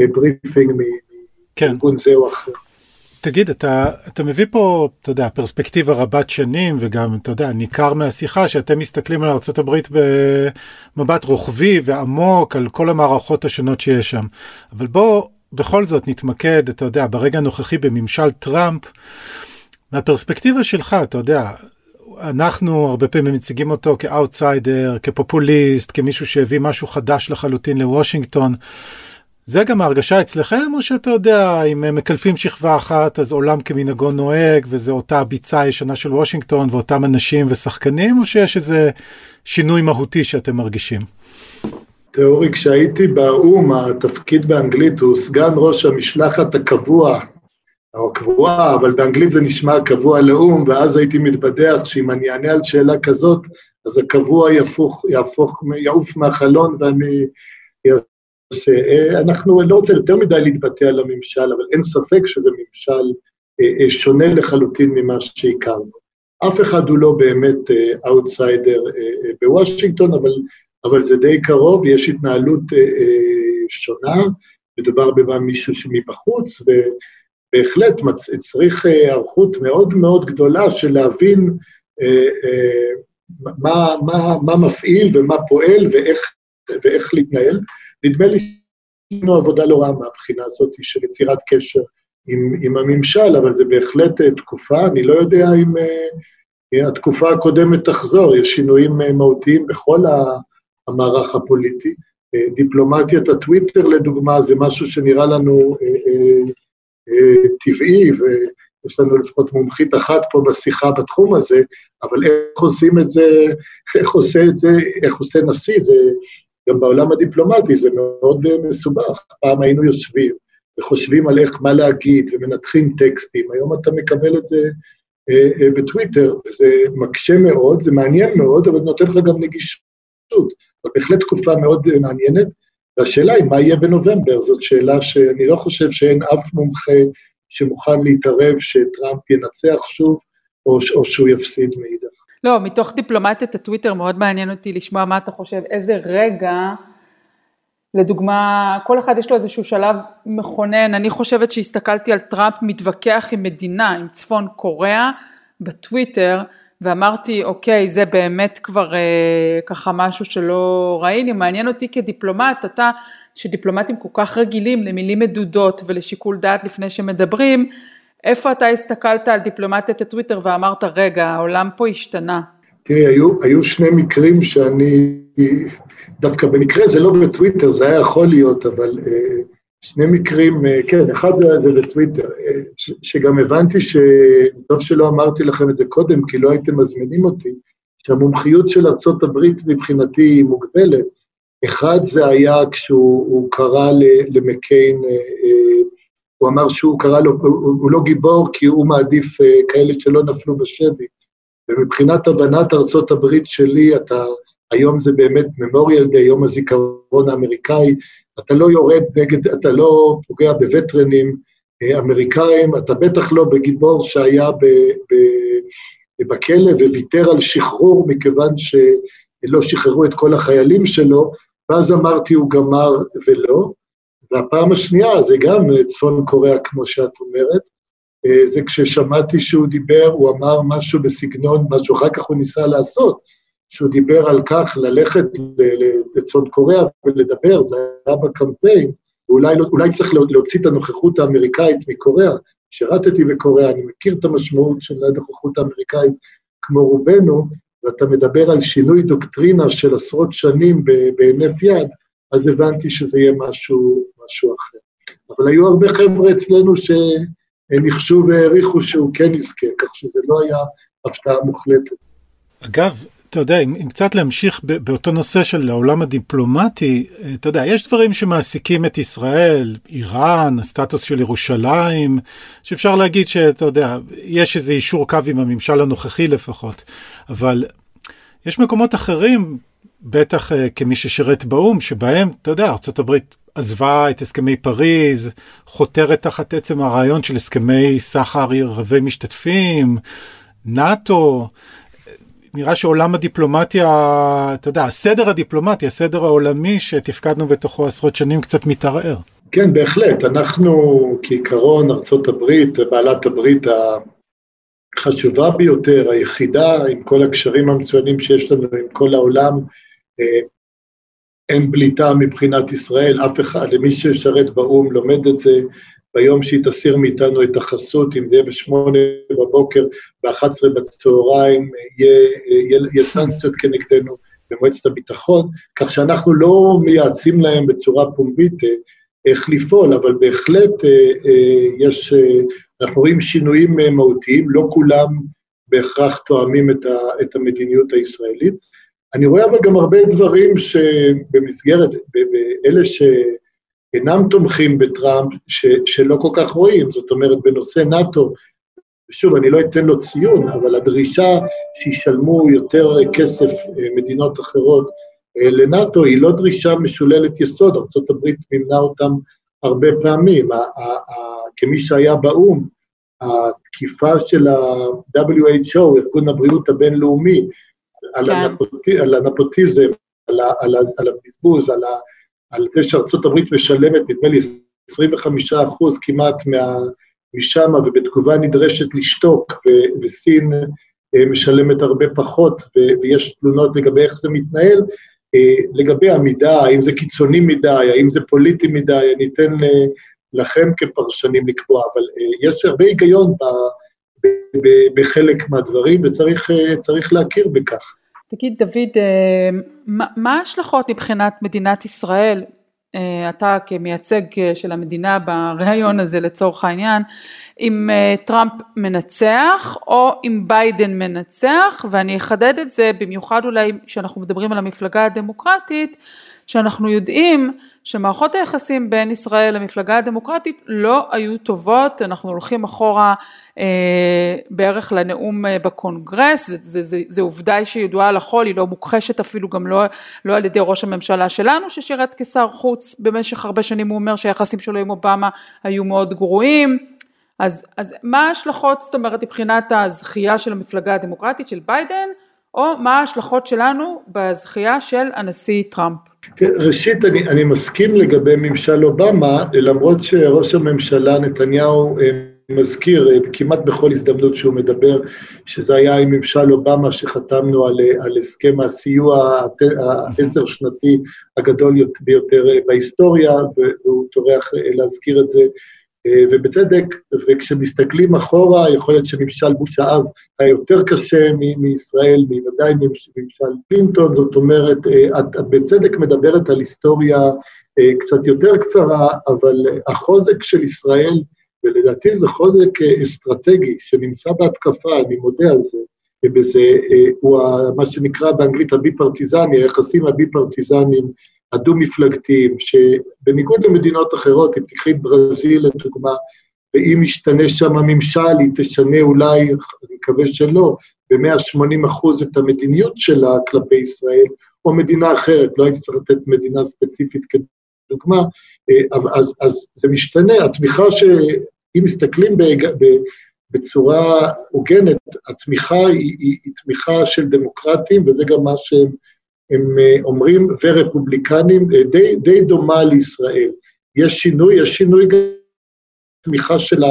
A: אה, briefing כן. מארגון כן. זה או אחר.
C: תגיד, אתה, אתה מביא פה, אתה יודע, פרספקטיבה רבת שנים, וגם, אתה יודע, ניכר מהשיחה שאתם מסתכלים על ארה"ב במבט רוחבי ועמוק על כל המערכות השונות שיש שם. אבל בוא בכל זאת נתמקד, אתה יודע, ברגע הנוכחי בממשל טראמפ, מהפרספקטיבה שלך, אתה יודע, אנחנו הרבה פעמים מציגים אותו כאוטסיידר, כפופוליסט, כמישהו שהביא משהו חדש לחלוטין לוושינגטון. זה גם ההרגשה אצלכם, או שאתה יודע, אם מקלפים שכבה אחת, אז עולם כמנהגו נוהג, וזה אותה הביצה הישנה של וושינגטון, ואותם אנשים ושחקנים, או שיש איזה שינוי מהותי שאתם מרגישים?
A: תיאורי, כשהייתי באו"ם, התפקיד באנגלית הוא סגן ראש המשלחת הקבוע או קבועה, אבל באנגלית זה נשמע קבוע לאו"ם, ואז הייתי מתבדח שאם אני אענה על שאלה כזאת, אז הקבוע יפוך, יהפוך, יעוף מהחלון ואני אנחנו, אני לא רוצה יותר מדי להתבטא על הממשל, אבל אין ספק שזה ממשל שונה לחלוטין ממה שהכרנו. אף אחד הוא לא באמת אאוטסיידר בוושינגטון, אבל, אבל זה די קרוב, יש התנהלות שונה, מדובר במישהו שמבחוץ, ובהחלט צריך היערכות מאוד מאוד גדולה של להבין מה, מה, מה מפעיל ומה פועל ואיך, ואיך להתנהל. נדמה לי שיש לנו עבודה לא רעה מהבחינה הזאת של יצירת קשר עם, עם הממשל, אבל זה בהחלט אה, תקופה, אני לא יודע אם uh, התקופה הקודמת תחזור, יש שינויים מהותיים בכל המערך הפוליטי. דיפלומטיית הטוויטר, לדוגמה, זה משהו שנראה לנו uh, uh, טבעי, ו... יש לנו לפחות מומחית אחת פה בשיחה בתחום הזה, אבל איך עושים את זה, איך עושה את זה, איך עושה נשיא, זה גם בעולם הדיפלומטי, זה מאוד מסובך. פעם היינו יושבים וחושבים על איך, מה להגיד, ומנתחים טקסטים, היום אתה מקבל את זה אה, אה, בטוויטר, וזה מקשה מאוד, זה מעניין מאוד, אבל נותן לך גם נגישות. זו בהחלט תקופה מאוד אה, מעניינת, והשאלה היא מה יהיה בנובמבר, זאת שאלה שאני לא חושב שאין אף מומחה שמוכן להתערב שטראמפ ינצח שוב, או, או שהוא יפסיד מאידך.
D: לא, מתוך דיפלומטיית הטוויטר מאוד מעניין אותי לשמוע מה אתה חושב, איזה רגע, לדוגמה, כל אחד יש לו איזשהו שלב מכונן, אני חושבת שהסתכלתי על טראמפ מתווכח עם מדינה, עם צפון קוריאה, בטוויטר, ואמרתי, אוקיי, זה באמת כבר אה, ככה משהו שלא ראינו, מעניין אותי כדיפלומט, אתה, שדיפלומטים כל כך רגילים למילים מדודות ולשיקול דעת לפני שמדברים, איפה אתה הסתכלת על דיפלומטיית הטוויטר ואמרת, רגע, העולם פה השתנה?
A: תראי, היו, היו שני מקרים שאני, דווקא במקרה זה לא בטוויטר, זה היה יכול להיות, אבל אה, שני מקרים, אה, כן, אחד זה, זה בטוויטר, אה, ש, שגם הבנתי ש... טוב שלא אמרתי לכם את זה קודם, כי לא הייתם מזמינים אותי, שהמומחיות של ארה"ב מבחינתי היא מוגבלת. אחד זה היה כשהוא קרא למיקיין, הוא אמר שהוא קרא לו, הוא, הוא לא גיבור כי הוא מעדיף כאלה שלא נפלו בשבי. ומבחינת הבנת הברית שלי, אתה, היום זה באמת ממוריאל דיי, יום הזיכרון האמריקאי, אתה לא יורד נגד, אתה לא פוגע בווטרנים אה, אמריקאים, אתה בטח לא בגיבור שהיה ב, ב, בכלא וויתר על שחרור מכיוון שלא שחררו את כל החיילים שלו, ואז אמרתי הוא גמר ולא. והפעם השנייה זה גם צפון קוריאה, כמו שאת אומרת, אה, זה כששמעתי שהוא דיבר, הוא אמר משהו בסגנון, משהו אחר כך הוא ניסה לעשות, שהוא דיבר על כך ללכת לצפון קוריאה ולדבר, זה היה בקמפיין, ואולי לא, צריך להוציא את הנוכחות האמריקאית מקוריאה. שירתתי בקוריאה, אני מכיר את המשמעות של הנוכחות האמריקאית כמו רובנו, ואתה מדבר על שינוי דוקטרינה של עשרות שנים בהינף יד, אז הבנתי שזה יהיה משהו, משהו אחר. אבל היו הרבה חבר'ה אצלנו שניחשו והעריכו שהוא כן יזכה, כך שזה לא היה הפתעה מוחלטת.
C: אגב, אתה יודע, אם, אם קצת להמשיך באותו נושא של העולם הדיפלומטי, אתה יודע, יש דברים שמעסיקים את ישראל, איראן, הסטטוס של ירושלים, שאפשר להגיד שאתה יודע, יש איזה אישור קו עם הממשל הנוכחי לפחות, אבל יש מקומות אחרים, בטח uh, כמי ששירת באו"ם, שבהם, אתה יודע, ארה"ב עזבה את הסכמי פריז, חותרת תחת עצם הרעיון של הסכמי סחר רבי משתתפים, נאט"ו, נראה שעולם הדיפלומטיה, אתה יודע, הסדר הדיפלומטי, הסדר העולמי שתפקדנו בתוכו עשרות שנים קצת מתערער.
A: כן, בהחלט. אנחנו כעיקרון ארצות הברית, בעלת הברית החשובה ביותר, היחידה, עם כל הקשרים המצוינים שיש לנו עם כל העולם, אה, אין בליטה מבחינת ישראל, אף אחד, למי ששרת באו"ם לומד את זה, ביום שהיא תסיר מאיתנו את החסות, אם זה יהיה בשמונה בבוקר, ב-11 בצהריים, יהיה, יהיה, יהיה סנקציות כנגדנו במועצת הביטחון, כך שאנחנו לא מייעצים להם בצורה פומבית אה, איך לפעול, אבל בהחלט אה, אה, יש, אנחנו רואים שינויים מהותיים, לא כולם בהכרח תואמים את, ה, את המדיניות הישראלית. אני רואה אבל גם הרבה דברים שבמסגרת, אלה ש... אינם תומכים בטראמפ, ש, שלא כל כך רואים, זאת אומרת, בנושא נאט"ו, ושוב, אני לא אתן לו ציון, אבל הדרישה שישלמו יותר כסף אה, מדינות אחרות לנאט"ו היא לא דרישה משוללת יסוד, ארה"ב מימנה אותם הרבה פעמים. כמי שהיה באו"ם, התקיפה של ה-WHO, ארגון הבריאות הבינלאומי, על, כן. הנפוט, על הנפוטיזם, על, על, על הבזבוז, על, על זה הברית משלמת, נדמה לי, 25 אחוז כמעט מה, משם, ובתגובה נדרשת לשתוק, ו, וסין אה, משלמת הרבה פחות, ו, ויש תלונות לגבי איך זה מתנהל, אה, לגבי המידה, האם זה קיצוני מדי, האם זה פוליטי מדי, אני אתן לכם כפרשנים לקבוע, אבל אה, יש הרבה היגיון ב, ב, ב, בחלק מהדברים, וצריך להכיר בכך.
D: תגיד, דוד, מה ההשלכות מבחינת מדינת ישראל? אה, אתה כמייצג אה, של המדינה בריאיון הזה לצורך העניין, אם אה, טראמפ מנצח או אם ביידן מנצח, ואני אחדד את זה במיוחד אולי כשאנחנו מדברים על המפלגה הדמוקרטית, שאנחנו יודעים שמערכות היחסים בין ישראל למפלגה הדמוקרטית לא היו טובות, אנחנו הולכים אחורה אה, בערך לנאום אה, בקונגרס, זה, זה, זה, זה עובדה שידועה לכל, היא לא מוכחשת אפילו גם לא, לא על ידי ראש הממשלה שלנו ששירת כשר חוץ במשך הרבה שנים, הוא אומר שהיחסים שלו עם אובמה היו מאוד גרועים, אז, אז מה ההשלכות, זאת אומרת, מבחינת הזכייה של המפלגה הדמוקרטית של ביידן, או מה ההשלכות שלנו בזכייה של הנשיא טראמפ?
A: ראשית, אני, אני מסכים לגבי ממשל אובמה, למרות שראש הממשלה נתניהו אה, מזכיר אה, כמעט בכל הזדמנות שהוא מדבר, שזה היה עם ממשל אובמה שחתמנו על, אה, על הסכם הסיוע העשר שנתי הגדול ביותר בהיסטוריה, והוא טורח להזכיר את זה אה, ובצדק, וכשמסתכלים אחורה, יכול להיות שממשל בוש האב היה יותר קשה מישראל, בוודאי ממשל קלינטון, זאת אומרת, אה, את, את בצדק מדברת על היסטוריה אה, קצת יותר קצרה, אבל החוזק של ישראל, ולדעתי זה חוזק אסטרטגי שנמצא בהתקפה, אני מודה על זה, ובזה הוא מה שנקרא באנגלית הבי-פרטיזני, היחסים הבי-פרטיזניים הדו-מפלגתיים, שבניגוד למדינות אחרות, אם תקחי את ברזיל לדוגמה, ואם ישתנה שם הממשל, היא תשנה אולי, אני מקווה שלא, ב-180 אחוז את המדיניות שלה כלפי ישראל, או מדינה אחרת, לא הייתי צריך לתת מדינה ספציפית כדוגמה, אז, אז זה משתנה, התמיכה ש... אם מסתכלים בג... בצורה הוגנת, התמיכה היא, היא, היא תמיכה של דמוקרטים, וזה גם מה שהם הם אה, אומרים, ורפובליקנים, אה, די, די דומה לישראל. יש שינוי, יש שינוי גם תמיכה של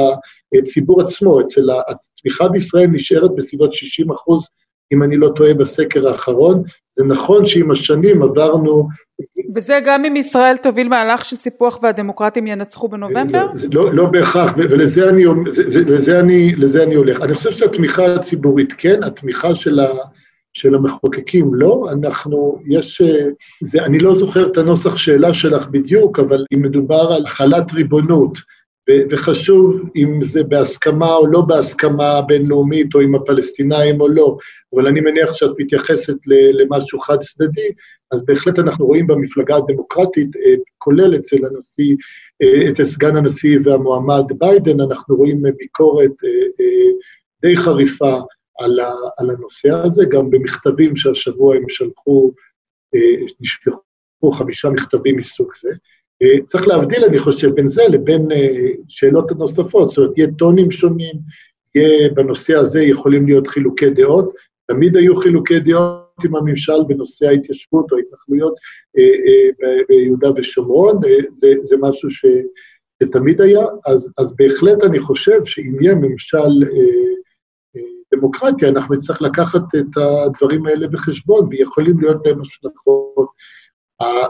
A: הציבור עצמו, אצל התמיכה בישראל נשארת בסביבות 60 אחוז, אם אני לא טועה, בסקר האחרון. זה נכון שעם השנים עברנו...
D: וזה גם אם ישראל תוביל מהלך של סיפוח והדמוקרטים ינצחו בנובמבר?
A: לא, לא, לא בהכרח, ולזה אני, זה, זה, לזה אני, לזה אני הולך. אני חושב שהתמיכה הציבורית כן, התמיכה של ה... של המחוקקים, לא, אנחנו, יש, זה, אני לא זוכר את הנוסח שאלה שלך בדיוק, אבל אם מדובר על החלת ריבונות, וחשוב אם זה בהסכמה או לא בהסכמה בינלאומית, או עם הפלסטינאים או לא, אבל אני מניח שאת מתייחסת למשהו חד צדדי, אז בהחלט אנחנו רואים במפלגה הדמוקרטית, אה, כולל אצל הנשיא, אה, אצל סגן הנשיא והמועמד ביידן, אנחנו רואים ביקורת די חריפה על, הנושא הזה, גם במכתבים שהשבוע הם שלחו, אה, נשלחו חמישה מכתבים מסוג זה. אה, צריך להבדיל, אני חושב, בין זה לבין אה, שאלות הנוספות, זאת אומרת, יהיה טונים שונים, יהיה בנושא הזה יכולים להיות חילוקי דעות, תמיד היו חילוקי דעות עם הממשל בנושא ההתיישבות או ההתנחלויות ביהודה ושומרון, זה, זה משהו ש, שתמיד היה, אז, אז בהחלט אני חושב שאם יהיה ממשל דמוקרטיה, אנחנו נצטרך לקחת את הדברים האלה בחשבון, ויכולים להיות להם השלכות.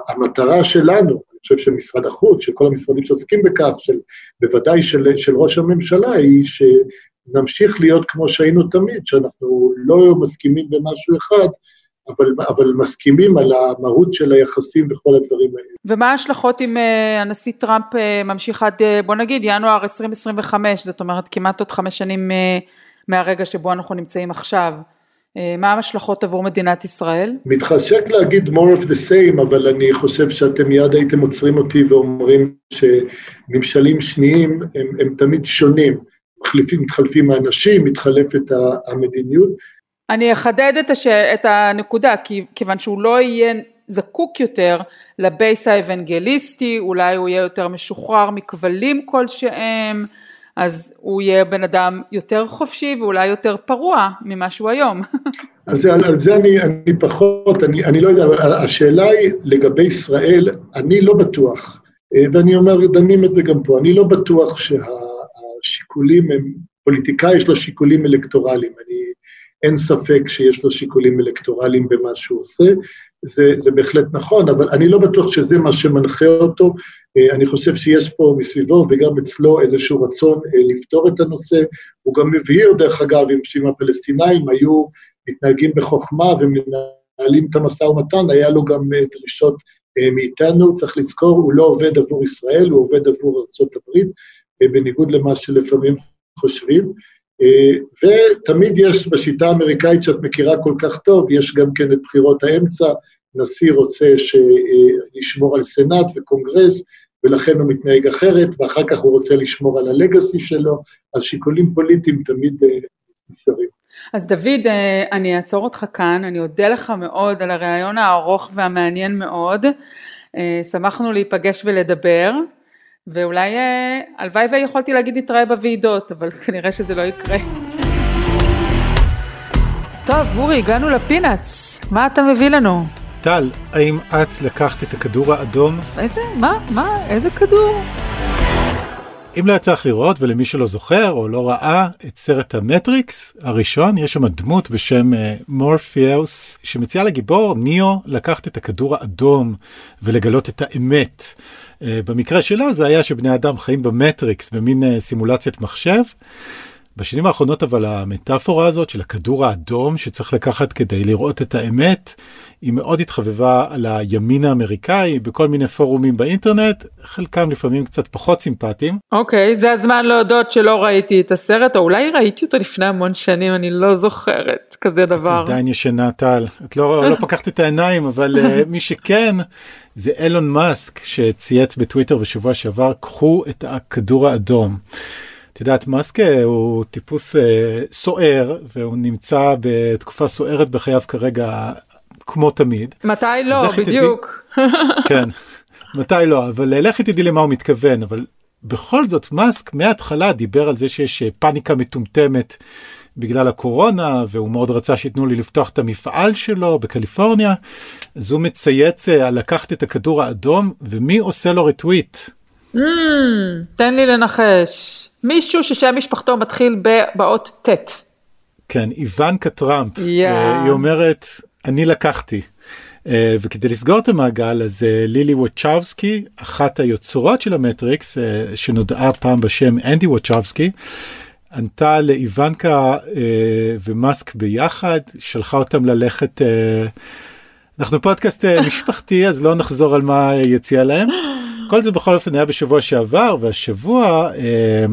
A: המטרה שלנו, חושב של משרד החוץ, של כל המשרדים שעוסקים בכך, של, בוודאי של, של ראש הממשלה, היא שנמשיך להיות כמו שהיינו תמיד, שאנחנו לא מסכימים במשהו אחד, אבל, אבל מסכימים על המהות של היחסים וכל הדברים האלה.
D: ומה ההשלכות אם uh, הנשיא טראמפ uh, ממשיך עד, uh, בוא נגיד, ינואר 2025, זאת אומרת כמעט עוד חמש שנים מהרגע שבו אנחנו נמצאים עכשיו. אה, מה המשלכות עבור מדינת ישראל?
A: מתחשק להגיד more of the same, אבל אני חושב שאתם מיד הייתם עוצרים אותי ואומרים שממשלים שניים הם, הם תמיד שונים. מחליפים, מתחלפים האנשים, מתחלפת המדיניות.
D: אני אחדד את, הש... את הנקודה, כי, כיוון שהוא לא יהיה זקוק יותר לבייס האבנגליסטי, אולי הוא יהיה יותר משוחרר מכבלים כלשהם, אז הוא יהיה בן אדם יותר חופשי ואולי יותר פרוע ממה שהוא היום.
A: אז על, על זה אני, אני פחות, אני, אני לא יודע, אבל השאלה היא לגבי ישראל, אני לא בטוח, אה, ואני אומר, דנים את זה גם פה, אני לא בטוח שהשיקולים הם, פוליטיקאי יש לו שיקולים אלקטורליים, אני, אין ספק שיש לו שיקולים אלקטורליים במה שהוא עושה, זה, זה בהחלט נכון, אבל אני לא בטוח שזה מה שמנחה אותו. אה, אני חושב שיש פה מסביבו וגם אצלו איזשהו רצון אה, לפתור את הנושא. הוא גם מבהיר, דרך אגב, אם הפלסטינאים היו מתנהגים בחוכמה ומנהלים את המשא ומתן, היה לו גם אה, דרישות מאיתנו. צריך לזכור, הוא לא עובד עבור ישראל, הוא עובד עבור ארה"ב, בניגוד למה שלפעמים חושבים. ותמיד יש בשיטה האמריקאית שאת מכירה כל כך טוב, יש גם כן את בחירות האמצע, נשיא רוצה לשמור על סנאט וקונגרס, ולכן הוא מתנהג אחרת, ואחר כך הוא רוצה לשמור על הלגאסי שלו, אז שיקולים פוליטיים תמיד אה, נשארים.
D: אז דוד, אה, אני אעצור אותך כאן, אני אודה לך מאוד על הריאיון הארוך והמעניין מאוד. אה, שמחנו להיפגש ולדבר, ואולי הלוואי ויכולתי להגיד נתראה בוועידות, אבל כנראה שזה לא יקרה. טוב, אורי, הגענו לפינאץ, מה אתה מביא לנו?
C: טל, האם את לקחת את הכדור האדום?
D: איזה? מה? מה? איזה כדור?
C: אם לא יצא לך לראות, ולמי שלא זוכר או לא ראה את סרט המטריקס הראשון, יש שם דמות בשם מורפיאוס, uh, שמציעה לגיבור ניאו לקחת את הכדור האדום ולגלות את האמת. Uh, במקרה שלה זה היה שבני אדם חיים במטריקס, במין uh, סימולציית מחשב. בשנים האחרונות אבל המטאפורה הזאת של הכדור האדום שצריך לקחת כדי לראות את האמת, היא מאוד התחבבה על הימין האמריקאי בכל מיני פורומים באינטרנט, חלקם לפעמים קצת פחות סימפטיים.
D: אוקיי, okay, זה הזמן להודות שלא ראיתי את הסרט, או אולי ראיתי אותו לפני המון שנים, אני לא זוכרת כזה דבר.
C: את עדיין ישנה טל, את לא, לא פקחת את העיניים, אבל uh, מי שכן, זה אילון מאסק שצייץ בטוויטר בשבוע שעבר, קחו את הכדור האדום. את יודעת, מאסק אה, הוא טיפוס אה, סוער, והוא נמצא בתקופה סוערת בחייו כרגע, כמו תמיד.
D: מתי לא, בדיוק.
C: תדעי, כן, מתי לא, אבל לכי תדעי למה הוא מתכוון, אבל בכל זאת, מאסק מההתחלה דיבר על זה שיש אה, פאניקה מטומטמת. בגלל הקורונה, והוא מאוד רצה שייתנו לי לפתוח את המפעל שלו בקליפורניה, אז הוא מצייץ על לקחת את הכדור האדום, ומי עושה לו רטוויט?
D: Mm, תן לי לנחש. מישהו ששם משפחתו מתחיל באות ט'.
C: כן, איוונקה טראמפ. Yeah. היא אומרת, אני לקחתי. אה, וכדי לסגור את המעגל, אז אה, לילי וואצ'בסקי, אחת היוצרות של המטריקס, אה, שנודעה פעם בשם אנדי וואצ'בסקי, ענתה לאיוונקה ומאסק ביחד, שלחה אותם ללכת, אנחנו פודקאסט משפחתי, אז לא נחזור על מה הציעה להם. כל זה בכל אופן היה בשבוע שעבר, והשבוע, אה,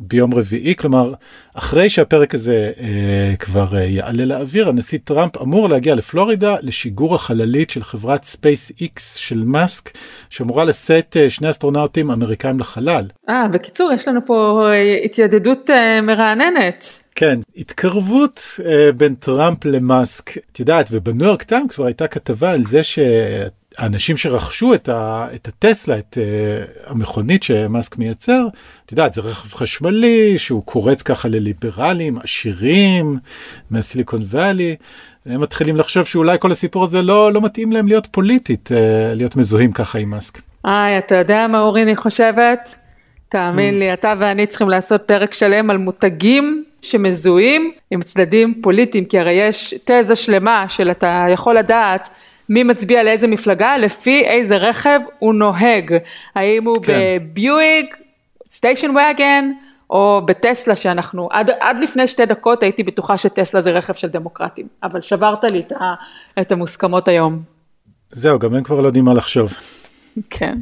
C: ביום רביעי, כלומר, אחרי שהפרק הזה אה, כבר אה, יעלה לאוויר, הנשיא טראמפ אמור להגיע לפלורידה לשיגור החללית של חברת ספייס איקס של מאסק, שאמורה לשאת אה, שני אסטרונאוטים אמריקאים לחלל.
D: אה, בקיצור, יש לנו פה אה, התיידדות אה, מרעננת.
C: כן, התקרבות אה, בין טראמפ למאסק. את יודעת, ובניו יורק טיימס כבר הייתה כתבה על זה ש... האנשים שרכשו את, ה, את הטסלה, את uh, המכונית שמאסק מייצר, את יודעת, זה רכב חשמלי שהוא קורץ ככה לליברלים, עשירים, מהסיליקון וואלי, הם מתחילים לחשוב שאולי כל הסיפור הזה לא, לא מתאים להם להיות פוליטית, uh, להיות מזוהים ככה עם מאסק.
D: איי, אתה יודע מה אורי אני חושבת? תאמין mm. לי, אתה ואני צריכים לעשות פרק שלם על מותגים שמזוהים עם צדדים פוליטיים, כי הרי יש תזה שלמה של אתה יכול לדעת מי מצביע לאיזה מפלגה לפי איזה רכב הוא נוהג, האם הוא כן. בביואיג, סטיישן וגן או בטסלה שאנחנו, עד, עד לפני שתי דקות הייתי בטוחה שטסלה זה רכב של דמוקרטים, אבל שברת לי את, ה, את המוסכמות היום.
C: זהו, גם הם כבר לא יודעים מה לחשוב.
D: כן.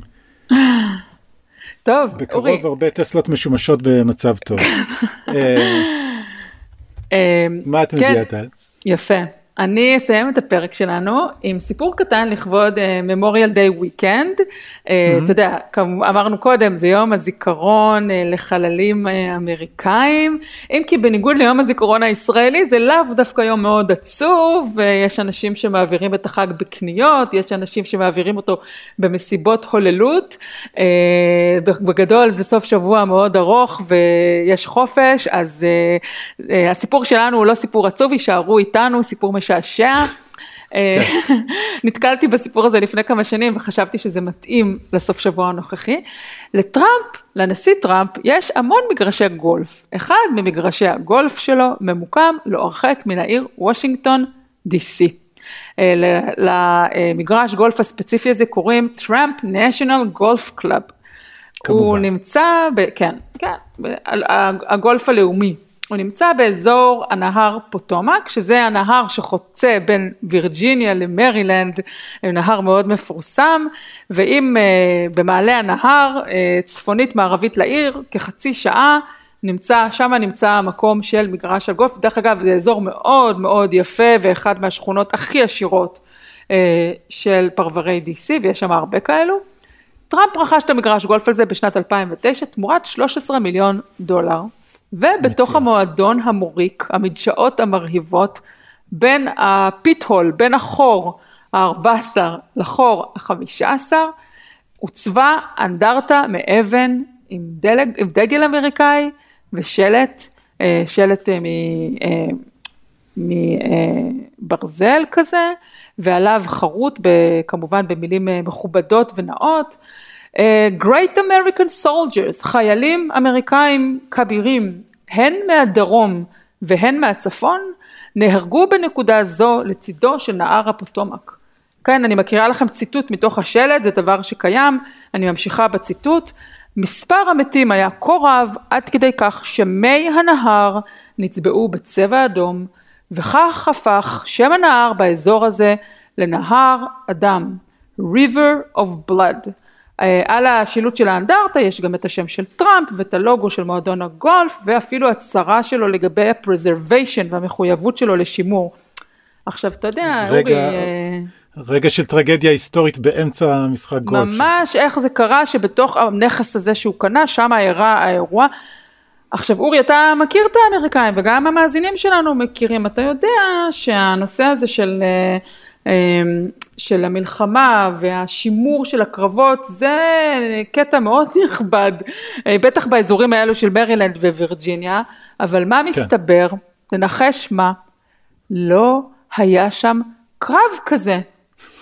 D: טוב,
C: בקרוב אורי. הרבה טסלות משומשות במצב טוב. אה,
D: אה,
C: מה את מביאה, כן. טל?
D: יפה. אני אסיים את הפרק שלנו עם סיפור קטן לכבוד ממוריאל דיי וויקנד. אתה יודע, אמרנו קודם, זה יום הזיכרון uh, לחללים uh, אמריקאים, אם כי בניגוד ליום הזיכרון הישראלי, זה לאו דווקא יום מאוד עצוב, ויש אנשים שמעבירים את החג בקניות, יש אנשים שמעבירים אותו במסיבות הוללות. Uh, בגדול זה סוף שבוע מאוד ארוך ויש חופש, אז uh, uh, הסיפור שלנו הוא לא סיפור עצוב, יישארו איתנו, סיפור משעשע. אה, כן. נתקלתי בסיפור הזה לפני כמה שנים וחשבתי שזה מתאים לסוף שבוע הנוכחי. לטראמפ, לנשיא טראמפ, יש המון מגרשי גולף. אחד ממגרשי הגולף שלו ממוקם לא הרחק מן העיר וושינגטון D.C. אה, למגרש גולף הספציפי הזה קוראים Trump National Golf Club. הוא נמצא, ב, כן, כן, הגולף הלאומי הוא נמצא באזור הנהר פוטומק, שזה הנהר שחוצה בין וירג'יניה למרילנד, נהר מאוד מפורסם, ואם אה, במעלה הנהר, אה, צפונית מערבית לעיר, כחצי שעה, נמצא, שם נמצא המקום של מגרש הגולף, דרך אגב זה אזור מאוד מאוד יפה ואחד מהשכונות הכי עשירות של פרברי DC ויש שם הרבה כאלו. טראמפ רכש את המגרש גולף הזה בשנת 2009 תמורת 13 מיליון דולר. ובתוך מצוין. המועדון המוריק, המדשאות המרהיבות, בין ה pit hole, בין החור ה-14 לחור ה-15, הוצבה אנדרטה מאבן עם, דלג, עם דגל אמריקאי ושלט, אה, שלט אה, מברזל אה, כזה, ועליו חרוט כמובן במילים מכובדות ונאות. Great American Soldiers, חיילים אמריקאים כבירים, הן מהדרום והן מהצפון, נהרגו בנקודה זו לצידו של נהר הפוטומק. כן, אני מקריאה לכם ציטוט מתוך השלט, זה דבר שקיים, אני ממשיכה בציטוט. מספר המתים היה כה רב עד כדי כך שמי הנהר נצבעו בצבע אדום, וכך הפך שם הנהר באזור הזה לנהר אדם, River of Blood. אה, על השילוט של האנדרטה יש גם את השם של טראמפ ואת הלוגו של מועדון הגולף ואפילו הצהרה שלו לגבי ה-preservation והמחויבות שלו לשימור. עכשיו אתה יודע, רגע, אורי... אה,
C: רגע של טרגדיה היסטורית באמצע המשחק גולף.
D: ממש איך זה קרה שבתוך הנכס הזה שהוא קנה, שם אירע האירוע. עכשיו אורי, אתה מכיר את האמריקאים וגם המאזינים שלנו מכירים, אתה יודע שהנושא הזה של... של המלחמה והשימור של הקרבות זה קטע מאוד נכבד, אה, בטח באזורים האלו של מרילנד ווירג'יניה, אבל מה כן. מסתבר, תנחש מה, לא היה שם קרב כזה.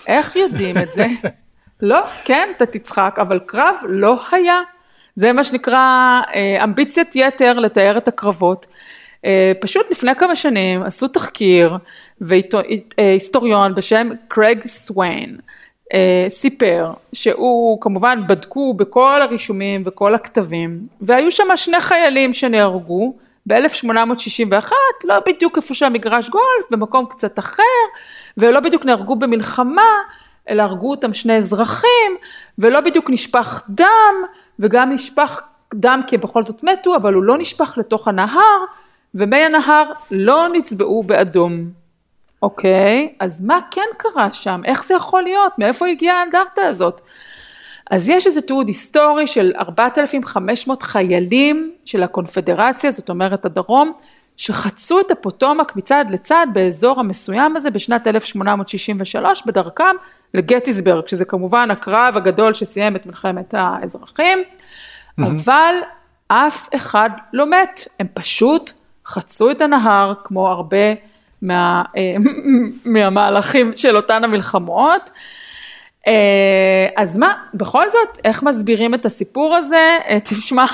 D: איך יודעים את זה? לא, כן, אתה תצחק, אבל קרב לא היה. זה מה שנקרא אה, אמביציית יתר לתאר את הקרבות. אה, פשוט לפני כמה שנים עשו תחקיר והיסטוריון בשם קרג סוויין אה, סיפר שהוא כמובן בדקו בכל הרישומים וכל הכתבים והיו שם שני חיילים שנהרגו ב-1861 לא בדיוק איפה שהמגרש גולף במקום קצת אחר ולא בדיוק נהרגו במלחמה אלא הרגו אותם שני אזרחים ולא בדיוק נשפך דם וגם נשפך דם כי בכל זאת מתו אבל הוא לא נשפך לתוך הנהר ומי הנהר לא נצבעו באדום. אוקיי, אז מה כן קרה שם? איך זה יכול להיות? מאיפה הגיעה האנדרטה הזאת? אז יש איזה תיעוד היסטורי של 4,500 חיילים של הקונפדרציה, זאת אומרת הדרום, שחצו את הפוטומק מצד לצד באזור המסוים הזה בשנת 1863 בדרכם לגטיסברג, שזה כמובן הקרב הגדול שסיים את מלחמת האזרחים, אבל אף אחד לא מת, הם פשוט חצו את הנהר כמו הרבה מה, אה, מהמהלכים של אותן המלחמות. אה, אז מה, בכל זאת, איך מסבירים את הסיפור הזה? אה, תשמע,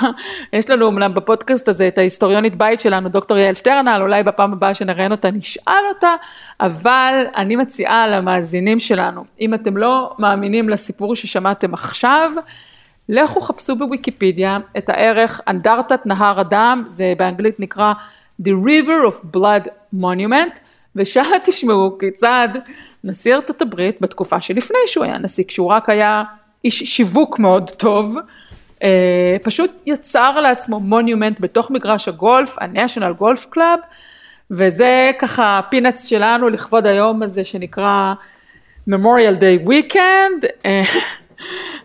D: יש לנו אמנם בפודקאסט הזה את ההיסטוריונית בית שלנו, דוקטור יעל שטרנל, אולי בפעם הבאה שנראיין אותה נשאל אותה, אבל אני מציעה למאזינים שלנו, אם אתם לא מאמינים לסיפור ששמעתם עכשיו, לכו חפשו בוויקיפדיה את הערך אנדרטת נהר הדם, זה באנגלית נקרא The River of Blood Monument, ושם תשמעו כיצד נשיא ארצות הברית בתקופה שלפני שהוא היה נשיא, כשהוא רק היה איש שיווק מאוד טוב, אה, פשוט יצר לעצמו מונומנט בתוך מגרש הגולף, ה-National Golf Club, וזה ככה פינאץ שלנו לכבוד היום הזה שנקרא Memorial Day Weekend. אני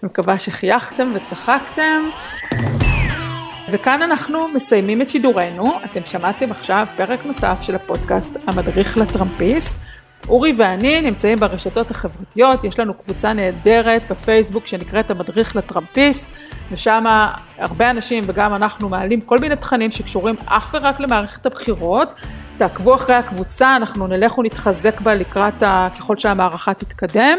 D: מקווה שחייכתם וצחקתם. וכאן אנחנו מסיימים את שידורנו, אתם שמעתם עכשיו פרק נוסף של הפודקאסט המדריך לטראמפיסט. אורי ואני נמצאים ברשתות החברתיות, יש לנו קבוצה נהדרת בפייסבוק שנקראת המדריך לטראמפיסט, ושם הרבה אנשים וגם אנחנו מעלים כל מיני תכנים שקשורים אך ורק למערכת הבחירות. תעקבו אחרי הקבוצה, אנחנו נלך ונתחזק בה לקראת ה... ככל שהמערכה תתקדם.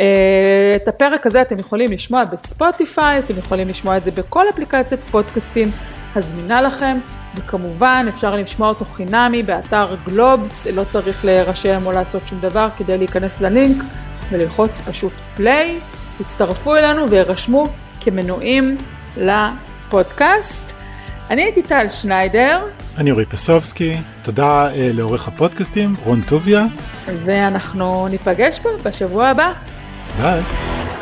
D: אה, את הפרק הזה אתם יכולים לשמוע בספוטיפיי, אתם יכולים לשמוע את זה בכל אפליקציית פודקאסטים הזמינה לכם, וכמובן אפשר לשמוע אותו חינמי באתר גלובס, לא צריך להירשם או לעשות שום דבר כדי להיכנס ללינק וללחוץ פשוט פליי, תצטרפו אלינו וירשמו כמנויים לפודקאסט. אני הייתי טל שניידר.
C: אני אורי פסובסקי, תודה אה, לעורך הפודקאסטים, רון טוביה.
D: ואנחנו ניפגש פה בשבוע הבא.
C: Bye.